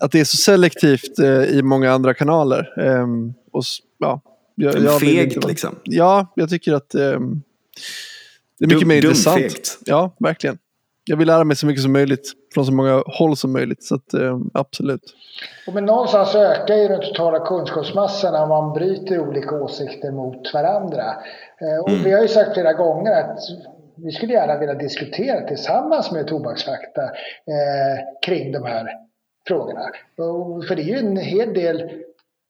att det är så selektivt eh, i många andra kanaler. Eh, och, ja, jag, jag fegt liksom. Ja, jag tycker att eh, det är mycket Dum, mer intressant. Fegt. Ja, verkligen jag vill lära mig så mycket som möjligt från så många håll som möjligt. Så att, eh, absolut. Och men någonstans ökar ju den totala kunskapsmassan när man bryter olika åsikter mot varandra. Eh, och mm. vi har ju sagt flera gånger att vi skulle gärna vilja diskutera tillsammans med Tobaksfakta eh, kring de här frågorna. Och för det är ju en hel del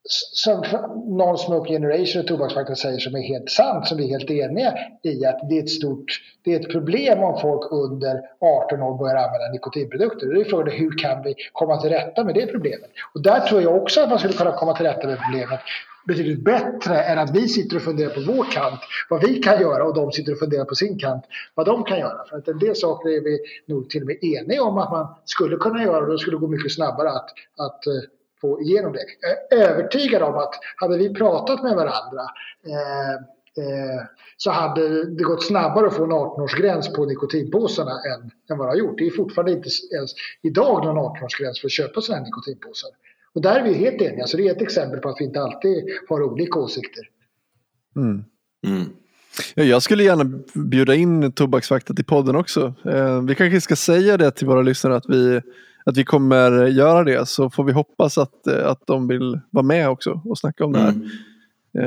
som Non-Smoke Generation och Tobaksfakta säger som är helt sant, som vi är helt eniga i att det är ett stort det är ett problem om folk under 18 år börjar använda nikotinprodukter. Då är frågan hur kan vi komma till rätta med det problemet? Och där tror jag också att man skulle kunna komma till rätta med problemet betydligt bättre än att vi sitter och funderar på vår kant vad vi kan göra och de sitter och funderar på sin kant vad de kan göra. För att en del saker är vi nog till och med eniga om att man skulle kunna göra och det skulle gå mycket snabbare att, att eh, få igenom det. Jag är övertygad om att hade vi pratat med varandra eh, eh, så hade det gått snabbare att få en 18-årsgräns på nikotinpåsarna än, än vad det har gjort. Det är fortfarande inte ens idag någon 18-årsgräns för att köpa sådana här nikotinpåsar. Och där är vi helt eniga, så det är ett exempel på att vi inte alltid har olika åsikter. Mm. Mm. Jag skulle gärna bjuda in Tobaksfakta till podden också. Eh, vi kanske ska säga det till våra lyssnare att vi att vi kommer göra det så får vi hoppas att, eh, att de vill vara med också och snacka om det här. Mm.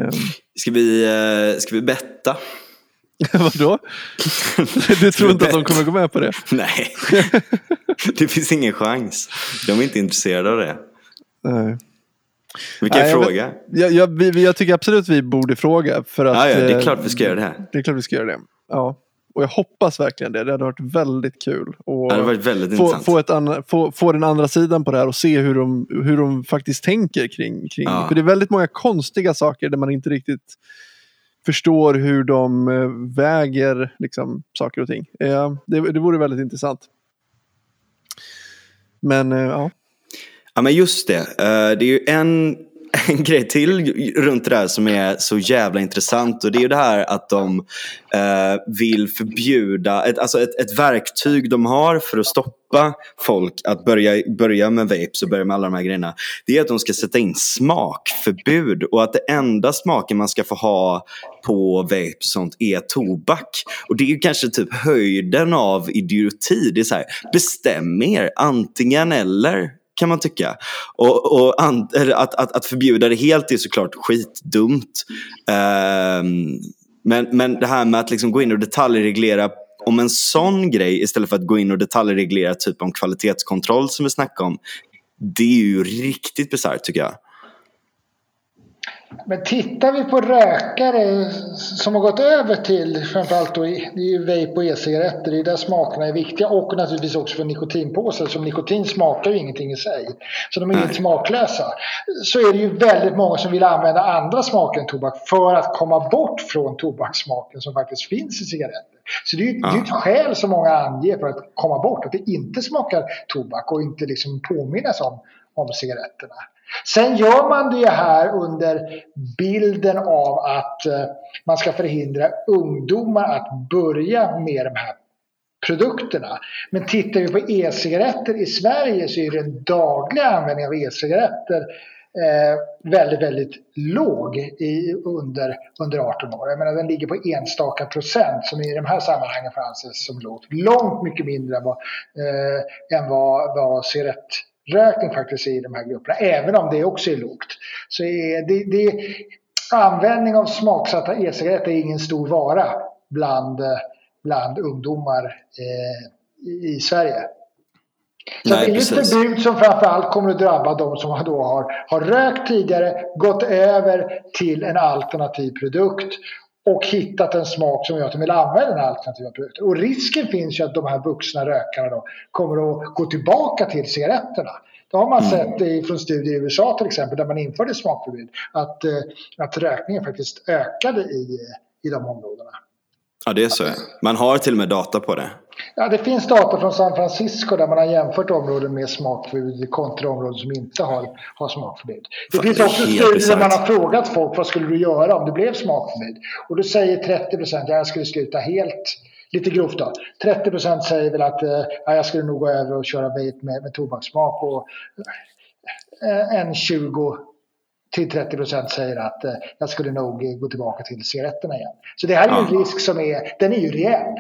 Um. Ska, vi, eh, ska vi betta? (laughs) Vadå? Du tror inte att de kommer gå med på det? (laughs) Nej, (laughs) det finns ingen chans. De är inte intresserade av det. Nej. Vi kan Nej, fråga. Jag, jag, vi, jag tycker absolut vi borde fråga. För att, ja, ja, det är klart vi ska göra det här. Det är klart vi ska göra det. Ja. Och jag hoppas verkligen det. Det hade varit väldigt kul. Och det varit väldigt få, intressant. Få, an, få, få den andra sidan på det här och se hur de, hur de faktiskt tänker kring, kring ja. För det är väldigt många konstiga saker där man inte riktigt förstår hur de eh, väger liksom, saker och ting. Ja, det, det vore väldigt intressant. Men eh, ja. Ja men just det. Eh, det är ju en en grej till runt det där som är så jävla intressant och det är ju det här att de eh, vill förbjuda, ett, alltså ett, ett verktyg de har för att stoppa folk att börja, börja med vapes och börja med alla de här grejerna. Det är att de ska sätta in smakförbud och att det enda smaken man ska få ha på vapes och sånt är tobak. Och det är ju kanske typ höjden av idioti. Det är så här, bestäm er, antingen eller kan man tycka. Och, och an, att, att, att, förbjuda det helt är såklart skitdumt. Um, men, men det här med att liksom gå in och detaljreglera om en sån grej istället för att gå in och detaljreglera typ om kvalitetskontroll som vi snackade om. Det är ju riktigt bisarrt tycker jag. Men tittar vi på rökare som har gått över till framförallt då, det är ju vape och e-cigaretter, det är där smakerna är viktiga och naturligtvis också för nikotinpåsar som nikotin smakar ju ingenting i sig. Så de är helt smaklösa. Så är det ju väldigt många som vill använda andra smaker än tobak för att komma bort från tobakssmaken som faktiskt finns i cigaretter. Så det är ju ja. ett skäl som många anger för att komma bort, att det inte smakar tobak och inte liksom påminnas om, om cigaretterna. Sen gör man det här under bilden av att eh, man ska förhindra ungdomar att börja med de här produkterna. Men tittar vi på e-cigaretter i Sverige så är den dagliga användningen av e-cigaretter eh, väldigt, väldigt låg i, under, under 18 år. Jag menar, den ligger på enstaka procent som i de här sammanhangen får anses som lågt. Långt mycket mindre än vad, eh, än vad, vad cigarett rökning faktiskt i de här grupperna, även om det också är lågt. Så är det, det, användning av smaksatta e-cigaretter är ingen stor vara bland, bland ungdomar eh, i, i Sverige. Så Nej, det är ett förbud som framförallt kommer att drabba de som då har, har rökt tidigare, gått över till en alternativ produkt och hittat en smak som gör att de vill använda den alternativa produkten. Och risken finns ju att de här vuxna rökarna då kommer att gå tillbaka till cigaretterna. Det har man mm. sett från studier i USA till exempel där man införde smakförbud att, eh, att rökningen faktiskt ökade i, i de områdena. Ja, det är så. Man har till och med data på det. Ja, det finns data från San Francisco där man har jämfört områden med smakförbud kontra områden som inte har, har smakförbud. Det Fan, finns det också studier där man har frågat folk vad skulle du göra om det blev smakförbud? Och då säger 30 procent att jag skulle sluta helt. Lite grovt då. 30 procent säger väl att eh, ja, jag skulle nog gå över och köra vape med, med tobakssmak. Och eh, en 20 till 30 procent säger att eh, jag skulle nog gå tillbaka till cigaretterna igen. Så det här är en risk som är, den är ju reell.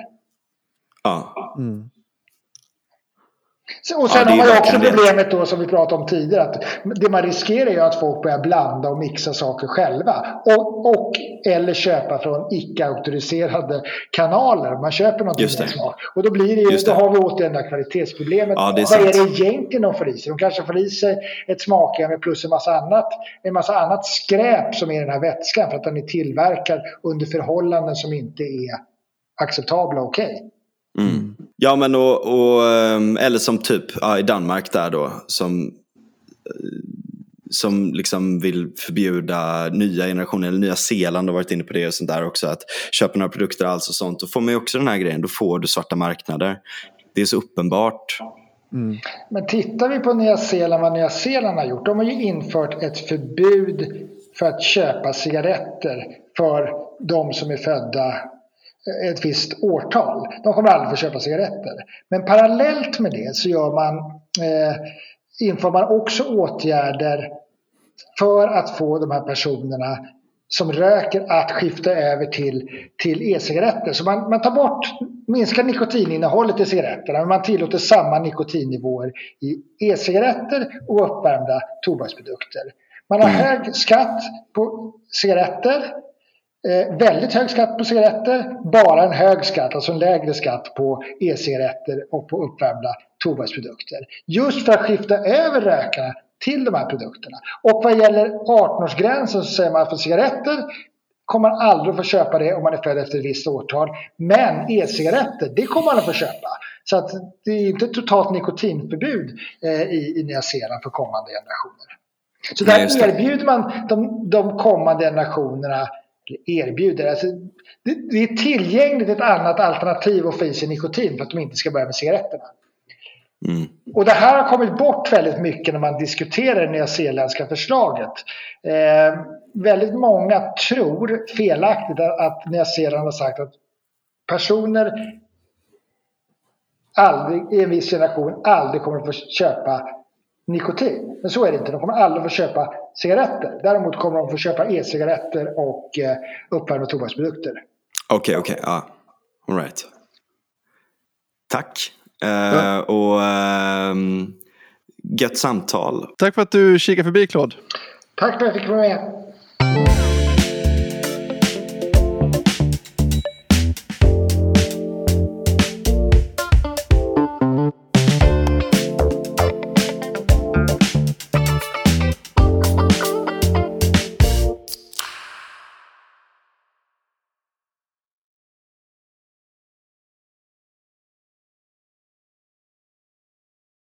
Ja. Mm. Och sen ja, har man ju också problemet då som vi pratade om tidigare att det man riskerar är att folk börjar blanda och mixa saker själva. Och, och eller köpa från icke-auktoriserade kanaler. Man köper någonting med smak. Och då, blir det ju, då har vi återigen det här kvalitetsproblemet. Ja, det är Vad är det egentligen de får i sig? De kanske får i sig ett smakämne plus en massa annat, en massa annat skräp som är den här vätskan för att den är tillverkad under förhållanden som inte är acceptabla och okej. Okay. Mm. Ja men och, och, ehm, eller som typ ja, i Danmark där då som eh, som liksom vill förbjuda nya generationer, eller Nya Zeeland har varit inne på det och sånt där också, att köpa några produkter alls och sånt. Då får man ju också den här grejen, då får du svarta marknader. Det är så uppenbart. Mm. Men tittar vi på Nya Zeeland, vad Nya Zeeland har gjort, de har ju infört ett förbud för att köpa cigaretter för de som är födda ett visst årtal. De kommer aldrig få köpa cigaretter. Men parallellt med det så gör man, eh, inför man också åtgärder för att få de här personerna som röker att skifta över till, till e-cigaretter. Så man, man tar bort, minskar nikotininnehållet i cigaretterna men man tillåter samma nikotinnivåer i e-cigaretter och uppvärmda tobaksprodukter. Man har hög skatt på cigaretter Eh, väldigt hög skatt på cigaretter, bara en hög skatt, alltså en lägre skatt på e-cigaretter och på uppvärmda tobaksprodukter. Just för att skifta över rökarna till de här produkterna. Och vad gäller 18-årsgränsen så säger man för cigaretter kommer man aldrig att få köpa det om man är född efter ett visst årtal. Men e-cigaretter, det kommer man att få köpa. Så att det är inte totalt nikotinförbud eh, i, i Nya Zeeland för kommande generationer. Så där erbjuder man de, de kommande generationerna erbjuder. Alltså, det, det, är tillgängligt ett annat alternativ att få i sig nikotin för att de inte ska börja med cigaretterna. Mm. Och det här har kommit bort väldigt mycket när man diskuterar det nyzeeländska förslaget. Eh, väldigt många tror felaktigt att Nya Zeeland har sagt att personer aldrig, i en viss generation aldrig kommer att få köpa nikotin. Men så är det inte. De kommer aldrig få köpa cigaretter. Däremot kommer de få köpa e-cigaretter och eh, uppvärmda tobaksprodukter. Okej, okay, okej. Okay. Ja. All right. Tack. Uh, ja. Och um, gött samtal. Tack för att du kikade förbi Claude. Tack för att jag fick vara med.